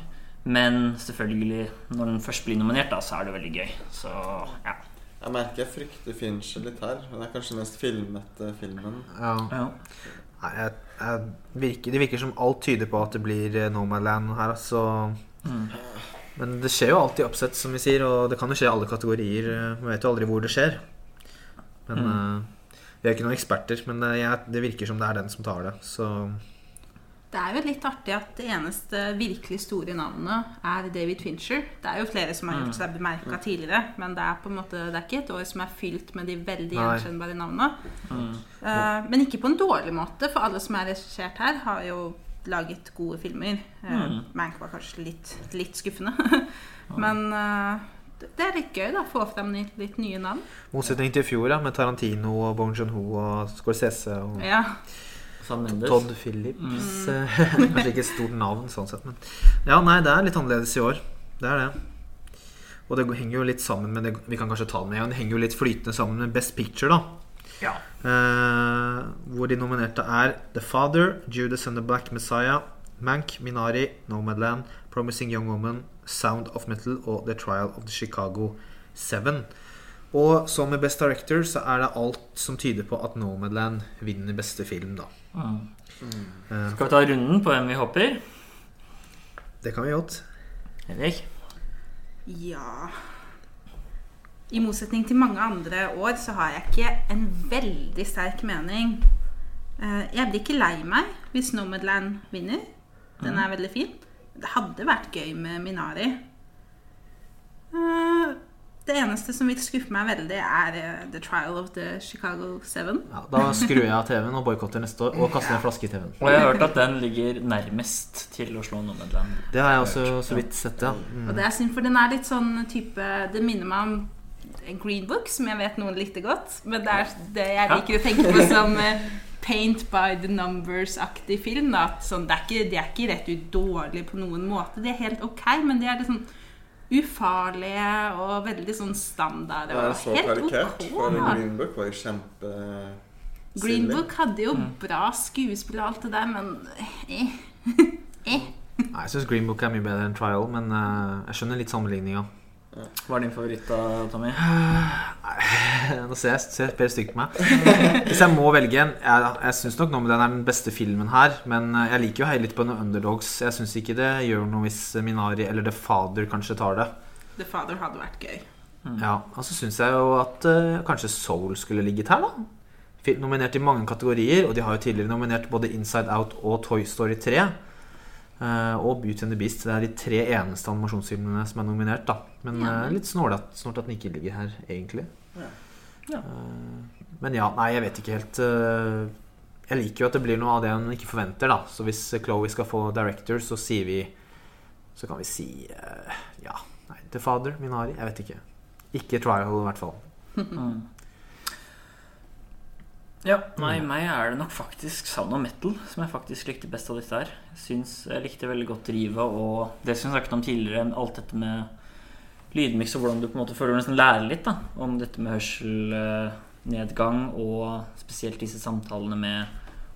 Men selvfølgelig, når den først blir nominert, da, så er det veldig gøy. Så ja. Jeg merker jeg frykter Fincher litt her. Det er kanskje den mest filmete filmen. Ja. ja. Nei, jeg, jeg virker, det virker som alt tyder på at det blir eh, Nomadland her, altså. Mm. Men det skjer jo alltid oppsett, som vi sier, og det kan jo skje i alle kategorier. Vi Man vet jo aldri hvor det skjer. Men Mm. uh, Vi er ikke noen eksperter, men eh, jeg, det virker som det er den som tar det. Så Det er jo litt artig at det eneste virkelig store navnet er David Fincher. Det er jo flere som har gjort seg bemerka tidligere, men det er på en måte Det er ikke et år som er fylt med de veldig gjenkjennbare navnene. Mm. Eh, men ikke på en dårlig måte, for alle som er regissert her, har jo laget gode filmer. Uh, Mm. Mank var kanskje litt, litt skuffende. men uh, det- det er litt gøy, da. Få frem litt, litt nye navn. motsetning til i fjor, da, med Tarantino og Bong Joon-ho og Scorsese og Ja. Todd Phillips. Mm. Kanskje ikke et stort navn sånn sett, men Ja, nei, det er litt annerledes i år. Det er det. Og det henger jo litt sammen med det, Vi kan kanskje ta det med igjen. Det henger jo litt flytende sammen med Best Picture, da. Ja. Eh, hvor de nominerte er The Father, Judas and the Black Messiah, Mank, Minari, Nomadland, Promising Young Woman, Sound of Metal og The Trial of the Chicago Seven. Og som med Best Director så er det alt som tyder på at Nomadland vinner beste film, da. Mm. Mm. Skal vi ta runden på hvem vi håper? det kan vi godt. Henrik? Ja I motsetning til mange andre år så har jeg ikke en veldig sterk mening. Eh, Jeg blir ikke lei meg hvis Nomadland vinner. Den er veldig fin. Det hadde vært gøy med Minari. Det eneste som vil skuffe meg veldig, er uh, The Trial of the Chicago Seven. Ja, da skrur jeg av TV-en og boikotter neste år. Og kaster en flaske i TV-en. Og jeg har hørt at den ligger nærmest til å slå Nomadland. Det har jeg også så vidt sett, ja. Mm. Og det er synd, for den er litt sånn type Det minner meg om Green Book, som jeg vet noen likte godt. Men det er det jeg liker å tenke på som eh, Paint by the Numbers-aktig film. Sånn, det, er ikke, de er ikke rett ut dårlig på noen måte. De er helt ok, men de er litt sånn ufarlige og veldig sånn standard. Det var så helt karikert. ok. For. Green Book var jo kjempe Green. Book hadde jo bra skuespill og alt det der, men eh. eh. Nei, Jeg syns Green Book er mye bedre enn Trial, men uh, jeg skjønner litt sammenligninga. Hva er din favoritt da, Tommy? Nå ser jeg ser Per stygt på meg. Hvis jeg må velge en Jeg, jeg syns nok Nomadland er den beste filmen her. Men eh, jeg liker jo å heie litt på noen underdogs. Jeg syns ikke det gjør noe hvis Minari eller The Father kanskje tar det. The Father hadde vært gøy. Ja, Og så syns jeg jo at uh, kanskje Soul skulle ligget her, da. Nominert i mange kategorier, og de har jo tidligere nominert både Inside Out og Toy Story 3. eh, og Beauty and the Beast. Det er de tre eneste animasjonsfilmene som er nominert. da Men Ja. eh, litt snålt at, snålt at den ikke ligger her, egentlig. Ja. Ja. Eh, men ja, nei, jeg vet ikke helt. jeg liker jo at det blir noe av det hun ikke forventer. da Så hvis Chloé skal få director, så sier vi Så kan vi si Ja, nei, The Father, Minari. Jeg vet ikke. Ikke Trial, i hvert fall. Mm. Ja, nei, meg er det nok faktisk Sound of Metal som jeg faktisk likte best av disse her. Jeg syns jeg likte veldig godt drivet og det som vi snakket om tidligere, alt dette med lydmiks og hvordan du på en måte føler du nesten lærer litt da om dette med hørselnedgang og spesielt disse samtalene med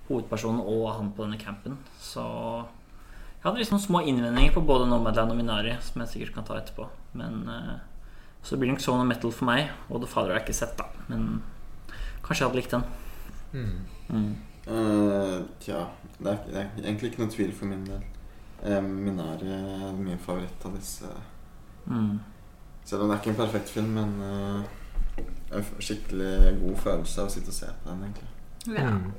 hovedpersonen og han på denne campen. Så jeg hadde liksom små innvendinger på både Nomadland og Minari, som jeg sikkert kan ta etterpå. Men eh, så blir det nok sound of Metal for meg, og The Father har jeg ikke sett, da. Men kanskje jeg hadde likt den. Mm. Uh, tja, det er, det er egentlig ikke noe tvil for min del. Uh, min er min favoritt av disse. Mm. Selv om det er ikke en perfekt film, men uh, en skikkelig god følelse av å sitte og se på den, egentlig. Ja. Mm.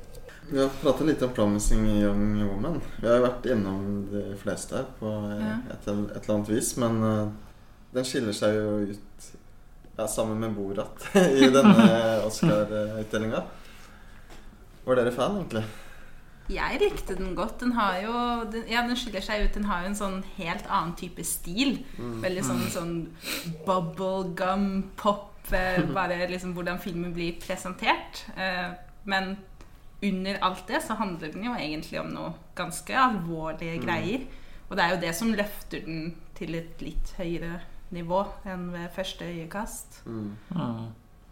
Vi har pratet litt om 'Promising Young Woman'. Vi har jo vært innom de fleste her på Ja. et, eller- et eller annet vis, men den skiller seg jo ut ja, sammen med Borat i denne Oscar-utdelinga. Var dere fan, egentlig? Jeg likte den godt. Den har jo den, Ja, den skiller seg ut. Den har jo en sånn helt annen type stil. Veldig sånn, sånn bubblegum pop. eh, Bare liksom hvordan filmen blir presentert. Eh, Men under alt det så handler den jo egentlig om noe ganske alvorlige greier. Og det er jo det som løfter den til et litt høyere nivå enn ved første øyekast. Mm. Mm.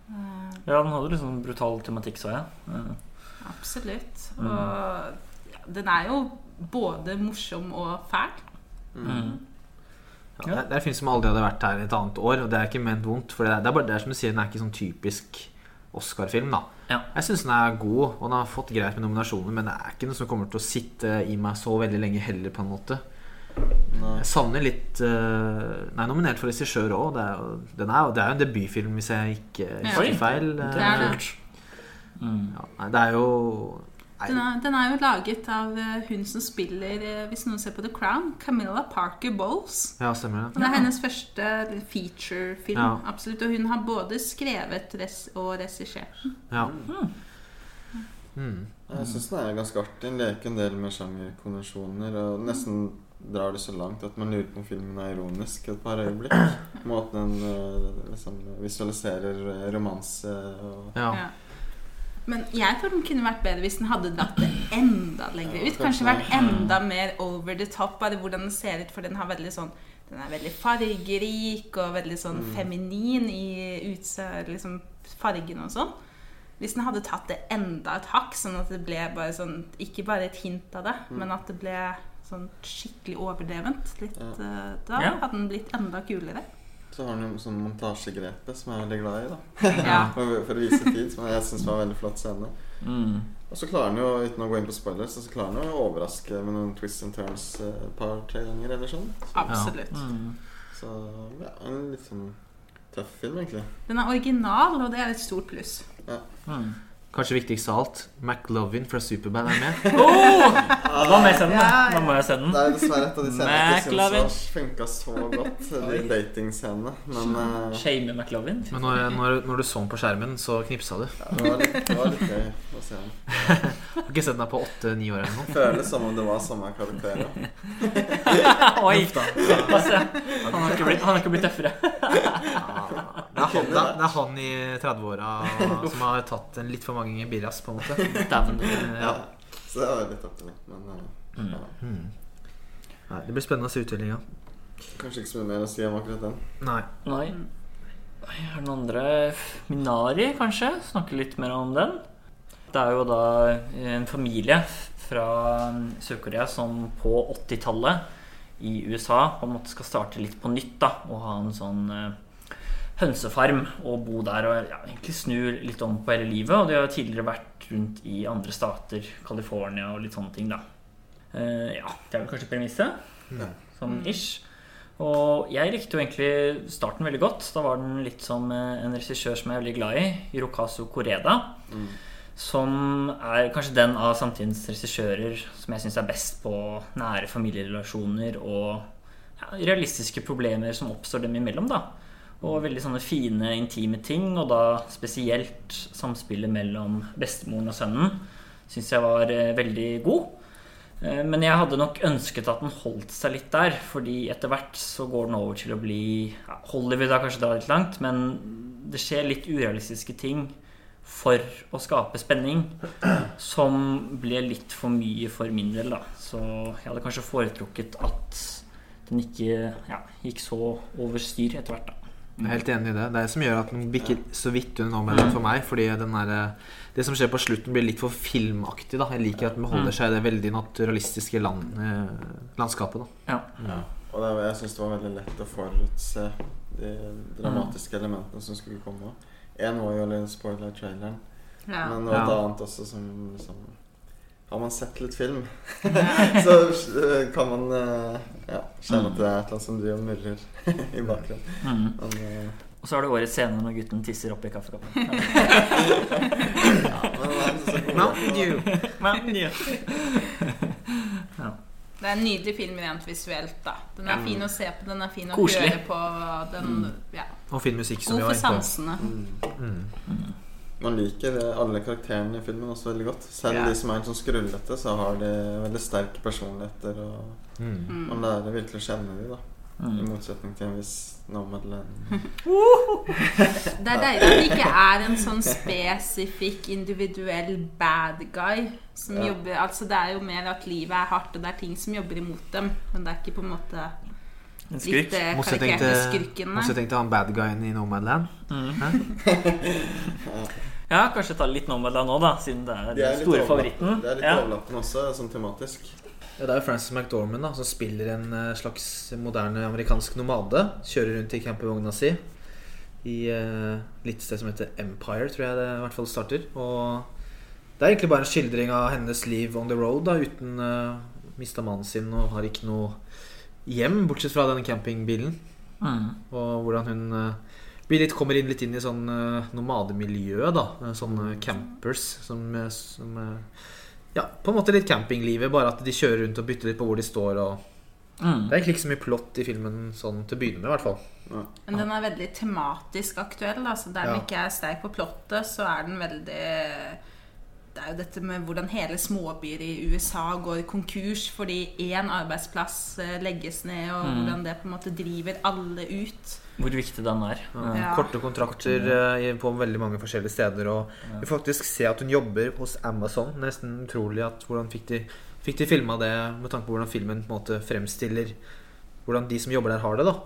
Eh, Ja, den hadde liksom brutal tematikk, så jeg. Mm. Absolutt. Og ja, den er jo både morsom og fæl. Mm. Ja, det, er, det er en som aldri hadde vært her et annet år, og det er ikke ment vondt. For det er, det er bare det er som du sier, den er ikke sånn typisk Oscar-film. da Ja. Jeg syns den er god, og den har fått greit med nominasjoner, men det er ikke noe som kommer til å sitte i meg så veldig lenge heller, på en måte. Nei. Jeg savner litt uh, Nei, nominert for regissør òg. Det, det er jo en debutfilm, hvis jeg ikke husker ja. feil. Det Det Eh, er er det. Mm. Ja, nei, det er jo Den er, den er jo laget av eh, hun som spiller, eh, hvis noen ser på The Crown, Camilla Parker Bowles. Ja, stemmer Og det. det er hennes første featurefilm. Ja. Absolutt. Og hun har både skrevet res og regissert. Ja. Mm. Jeg syns den er ganske artig. Den leker en del med sjangerkonvensjoner og nesten drar det så langt at man lurer på om filmen er ironisk et par øyeblikk. Måten den eh, liksom visualiserer eh, romanse og ja. Men jeg tror den kunne vært bedre hvis den hadde dratt det enda lenger ut. Kanskje vært enda mer over the top. Bare hvordan den ser ut, for den har veldig sånn Den er veldig fargerik og veldig sånn feminin i utse... Liksom fargene og sånn. Hvis den hadde tatt det enda et hakk, sånn at det ble bare sånn Ikke bare et hint av det, men at det ble sånn skikkelig overdrevent. Litt, eh, da hadde den blitt enda kulere. Så har han jo sånn montasjegrepet som jeg er veldig glad i. da Ja. For, for å vise tid, som jeg syns var en veldig flott scene. Mm. Og så klarer han jo, uten å gå inn på spoilers, så klarer han jo å overraske med noen twists and turns et et par-tre ganger eller sånn. Absolutt. Mm. Så ja, en litt sånn tøff film, egentlig. Den er original, og det er et stort pluss. Ja. Mm. Kanskje viktigst av alt, McLovin fra Superbad er med. Da må jeg se den. da. Må jeg se den. Det er dessverre et av de scenene jeg syns funka så godt. De datingscenene. Men uh... Shame McLovin. Men når, når, når du så den på skjermen, så knipsa du. ja, det, var litt, det var litt gøy å se den. Har ikke sett den på åtte-ni år eller noe. Føles som om det var samme karakter. Oi! Han har ikke blitt, han har ikke blitt tøffere. Det er han, det er, det er han i 30-åra som har tatt en litt for mange birras, på en måte. Damn, Ja. Så det var litt opp til meg. Men eh, Mm. ja, Nei, det blir spennende å se utdelinga. kanskje ikke så mye mer å si om akkurat den. Nei. Nei. Jeg Er det noen andre Minari, kanskje? Snakke litt mer om den. Det er jo da en familie fra Sør-Korea som på 80-tallet i USA på en måte skal starte litt på nytt. da Og ha en sånn eh, hønsefarm og bo der og ja, egentlig snu litt om på hele livet. Og de har tidligere vært rundt i andre stater, California og litt sånne ting, da. Uh, ja, det er vel kanskje premisset. Ja. Sånn ish. Og jeg likte jo egentlig starten veldig godt. Da var den litt som eh, en regissør som jeg er veldig glad i, Hirokazu Koreda. Mm. Som er kanskje den av samtidens regissører som jeg syns er best på nære familierelasjoner og ja, realistiske problemer som oppstår dem imellom. da Og veldig sånne fine, intime ting, og da spesielt samspillet mellom bestemoren og sønnen syns jeg var eh, veldig god. Eh, Men jeg hadde nok ønsket at den holdt seg litt der, fordi etter hvert så går den over til å bli ja, Hollywood har kanskje dratt litt langt, men det skjer litt urealistiske ting for å skape spenning som ble litt for mye for min del, da. Så jeg hadde kanskje foretrukket at den ikke ja, gikk så over styr etter hvert, da. Jeg er helt enig i det. Det er det som gjør at den bikker så vidt under Nomadland for meg. Fordi den der, det som skjer på slutten, blir litt for filmaktig. da Jeg liker at den beholder seg i det veldig naturalistiske land, eh, landskapet. da Ja. Ja. Og det, jeg syns det var veldig lett å forutse de dramatiske elementene som skulle komme. Én var jo litt spoiler traileren, Ja. men det var et annet også som liksom Har man sett litt film, så eh, kan man eh, ja, kjenne at det er et eller annet som driver og murrer i bakgrunnen. Mm. Men, eh, Og så er det årets scene når gutten tisser oppi kaffekoppen. Ja. men det er så god- Mountain Dew. Ja. Det er en nydelig film rent visuelt. da Den er Ja. fin å se på, den er fin å Koselig. høre på. Den, ja. Og fin musikk, som vi har innpå. God for sansene. Mm. Mm. Man liker alle karakterene i filmen også veldig godt. Selv yeah. de som er en sånn skrullete, så har de veldig sterke personligheter. Og Mm. Mm. man lærer virkelig å kjenne dem, da. I Mm. motsetning til en viss Nomadland. Det er deilig at det ikke er en sånn spesifikk individuell bad guy som Ja. jobber Altså Det er jo mer at livet er hardt, og det er ting som jobber imot dem. Men det er ikke på en måte En litt eh, karikerte til, motsetning til han bad guyen i Nomadland. Mm. Ja, kanskje ta litt Nomadland nå, da, siden det er De er den store favoritten. Det er litt Ja. overlappende også, sånn tematisk. Ja, det er jo Frances McDormand da, som spiller en eh, slags moderne amerikansk nomade. Kjører rundt i campingvogna si i uh, litt sted som heter Empire, tror jeg det i hvert fall starter. Og det er egentlig bare en skildring av hennes liv on the road, da, uten uh, Mista mannen sin og har ikke noe hjem, bortsett fra denne campingbilen. Mm. Og hvordan hun eh, blir litt, kommer inn litt inn i sånn uh, nomademiljø, da. Eh, Sånne campers som, eh, som eh, Ja, på en måte litt campinglivet, bare at de kjører rundt og bytter litt på hvor de står. Og Mm. det er egentlig ikke så mye plott i filmen sånn til å begynne med, i hvert fall. Men den er veldig tematisk aktuell. Altså der den Ja. ikke er sterk på plottet, så er den veldig Det er jo dette med hvordan hele småbyer i USA går konkurs fordi én arbeidsplass eh, legges ned, og Mm. hvordan det på en måte driver alle ut. Hvor viktig den er. Ja. Ja. Korte kontrakter eh, på veldig mange forskjellige steder. Og vi får faktisk se at hun jobber hos Amazon. Nesten utrolig at hvordan fikk de, fikk de filma det med tanke på hvordan filmen på en måte fremstiller hvordan de som jobber der, har det. da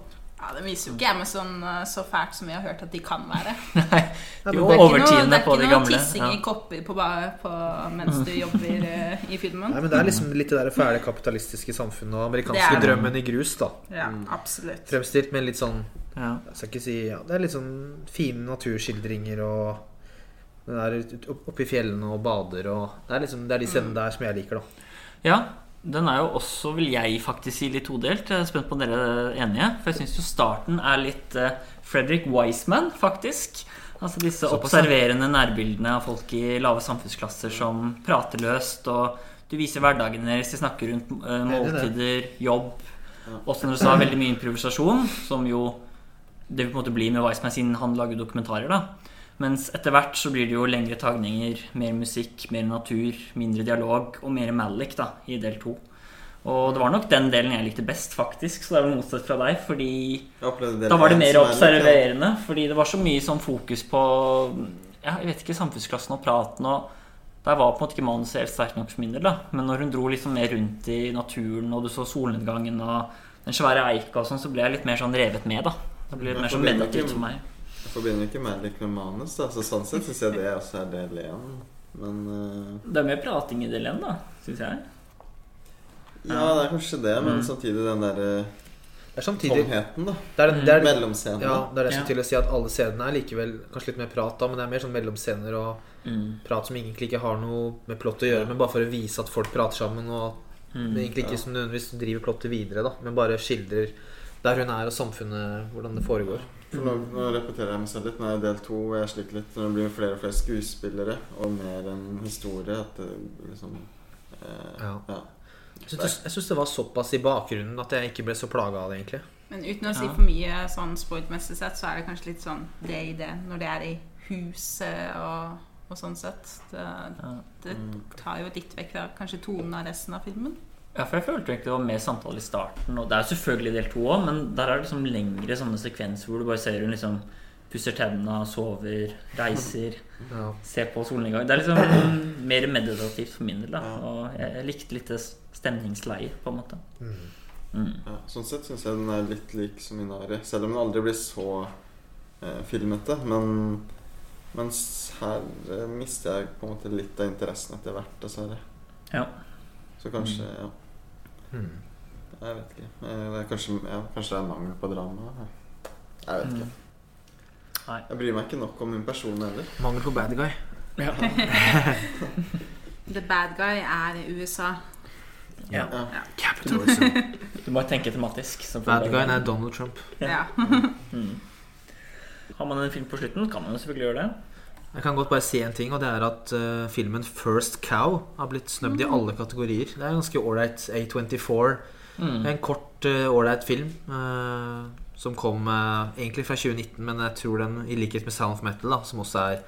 Ja, Den viser jo ikke Amazon eh, så fælt som vi har hørt at de kan være. Nei, det de jo, det Det er ikke noe, det er ikke noe tissing tissing i kopper på, på, mens du jobber eh, i filmen. Nei, men Det er liksom litt det der fæle kapitalistiske samfunnet og amerikanske er drømmen i grus. da Ja, absolutt. Fremstilt med litt sånn Ja. Jeg skal ikke si ja, Det er litt sånn fine naturskildringer og Den der oppe i fjellene og bader og Det er liksom Det er de scenene der som jeg liker, da. ja. Den er jo også, vil jeg faktisk si, litt todelt. Jeg er spent på om dere er enige. For jeg syns jo starten er litt eh, Fredrik Wiseman, faktisk. Altså disse Såpass, observerende nærbildene av folk i lave samfunnsklasser som prater løst, og du viser hverdagen deres, de snakker rundt eh, måltider, jobb. Også når du sa veldig mye improvisasjon, som jo det på en måte bli med Wiseman siden han lager dokumentarer. da Mens etter hvert så blir det jo lengre tagninger, mer musikk, mer natur, mindre dialog og mer Malik da, i del to. Og det var nok den delen jeg likte best, faktisk. Så det er vel motsatt fra deg, fordi da var det mer er observerende. Fordi det var så mye sånn fokus på ja, jeg vet ikke, samfunnsklassen og praten og Der var på en måte ikke manuset helt sterkt nok for min del. da Men når hun dro liksom mer rundt i naturen, og du så solnedgangen og den svære eika og sånn, så ble jeg litt mer sånn revet med, da. Det ble litt mer sånn meditativt for meg. Jeg forbinder ikke Malik med manus, da. Så sånn sett syns jeg det også er del én. Men uh... Det er mer prating i del én, da, syns jeg. Ja, det er kanskje det, men Mm. samtidig den derre Det er samtidig tomheten, da. Det er, det er, Mellomscenen. ja, det er det som Ja. til å si, at alle scenene er likevel kanskje litt mer prat, da, men det er mer sånn mellomscener og Mm. prat som egentlig ikke har noe med plott å gjøre, men bare for å vise at folk prater sammen, og Mm. egentlig ikke Ja. som nødvendigvis driver plottet videre, da, men bare skildrer der hun er og samfunnet, hvordan det foregår. For nå, nå repeterer jeg meg selv litt. Nå er jeg del to og jeg sliter litt når det blir flere og flere skuespillere og mer en historie. At det liksom eh, Ja. ja. Jeg syns, det var såpass i bakgrunnen at jeg ikke ble så plaga av det, egentlig. Men uten å si Ja. for mye sånn sportmessig sett, så er det kanskje litt sånn det i det når det er i huset og, og sånn sett. Det, det tar jo litt vekk fra kanskje tonen av resten av filmen. Ja, for jeg følte egentlig det var mer samtale i starten. Og det er jo selvfølgelig del to òg, men der er det liksom lengre sånne sekvenser hvor du bare ser hun liksom pusser tennene, sover, reiser, Ja. ser på solnedgang. Det er liksom mer meditativt for min del. da Og jeg, jeg likte litt det stemningsleiet, på en måte. Mm. Mm. Ja, sånn sett syns jeg den er litt lik som Minari. Selv om den aldri blir så eh, filmete. Men mens her eh, mister jeg på en måte litt av interessen etter hvert, dessverre. Ja. Så kanskje Ja, Hmm. jeg vet ikke. Eh, Det er kanskje, ja, kanskje det er mangel på drama. Jeg vet ikke. Nei. Jeg bryr meg ikke nok om min person heller. Mangel på bad guy. The bad guy er i USA. Ja. Ja. Capitalism. Du må tenke tematisk. som Bad guy guyen er Donald Trump. Ja. Mm. Har man en film på slutten, kan man jo selvfølgelig gjøre det. Jeg kan godt bare si en ting, og det er at uh, filmen First Cow har blitt snødd i alle kategorier. Det er en ganske ålreit A24. Mm. En kort, ålreit uh, film uh, som kom eh, egentlig fra 2019, men jeg tror den, i likhet med Sound of Metal, da, som også er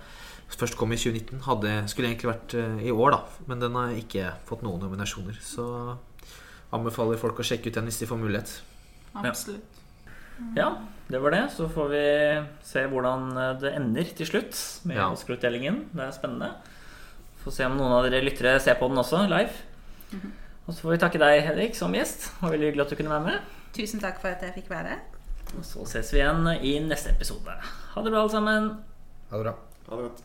først kom i 2019, hadde, skulle egentlig vært eh, i år, da. Men den har ikke fått noen nominasjoner. Så anbefaler folk å sjekke ut den hvis de får mulighet. Absolutt. Ja, det var det. Så får vi se hvordan eh, det ender til slutt med Ja. Oscar-utdelingen. Det er spennende. Får se om noen av dere lyttere ser på den også live. Og så får vi takke deg, Henrik, som gjest. Det var veldig hyggelig at du kunne være med. Tusen takk for at jeg fikk være. Og så ses vi igjen i neste episode. Ha det bra, alle sammen. Ha det bra. Ha det godt.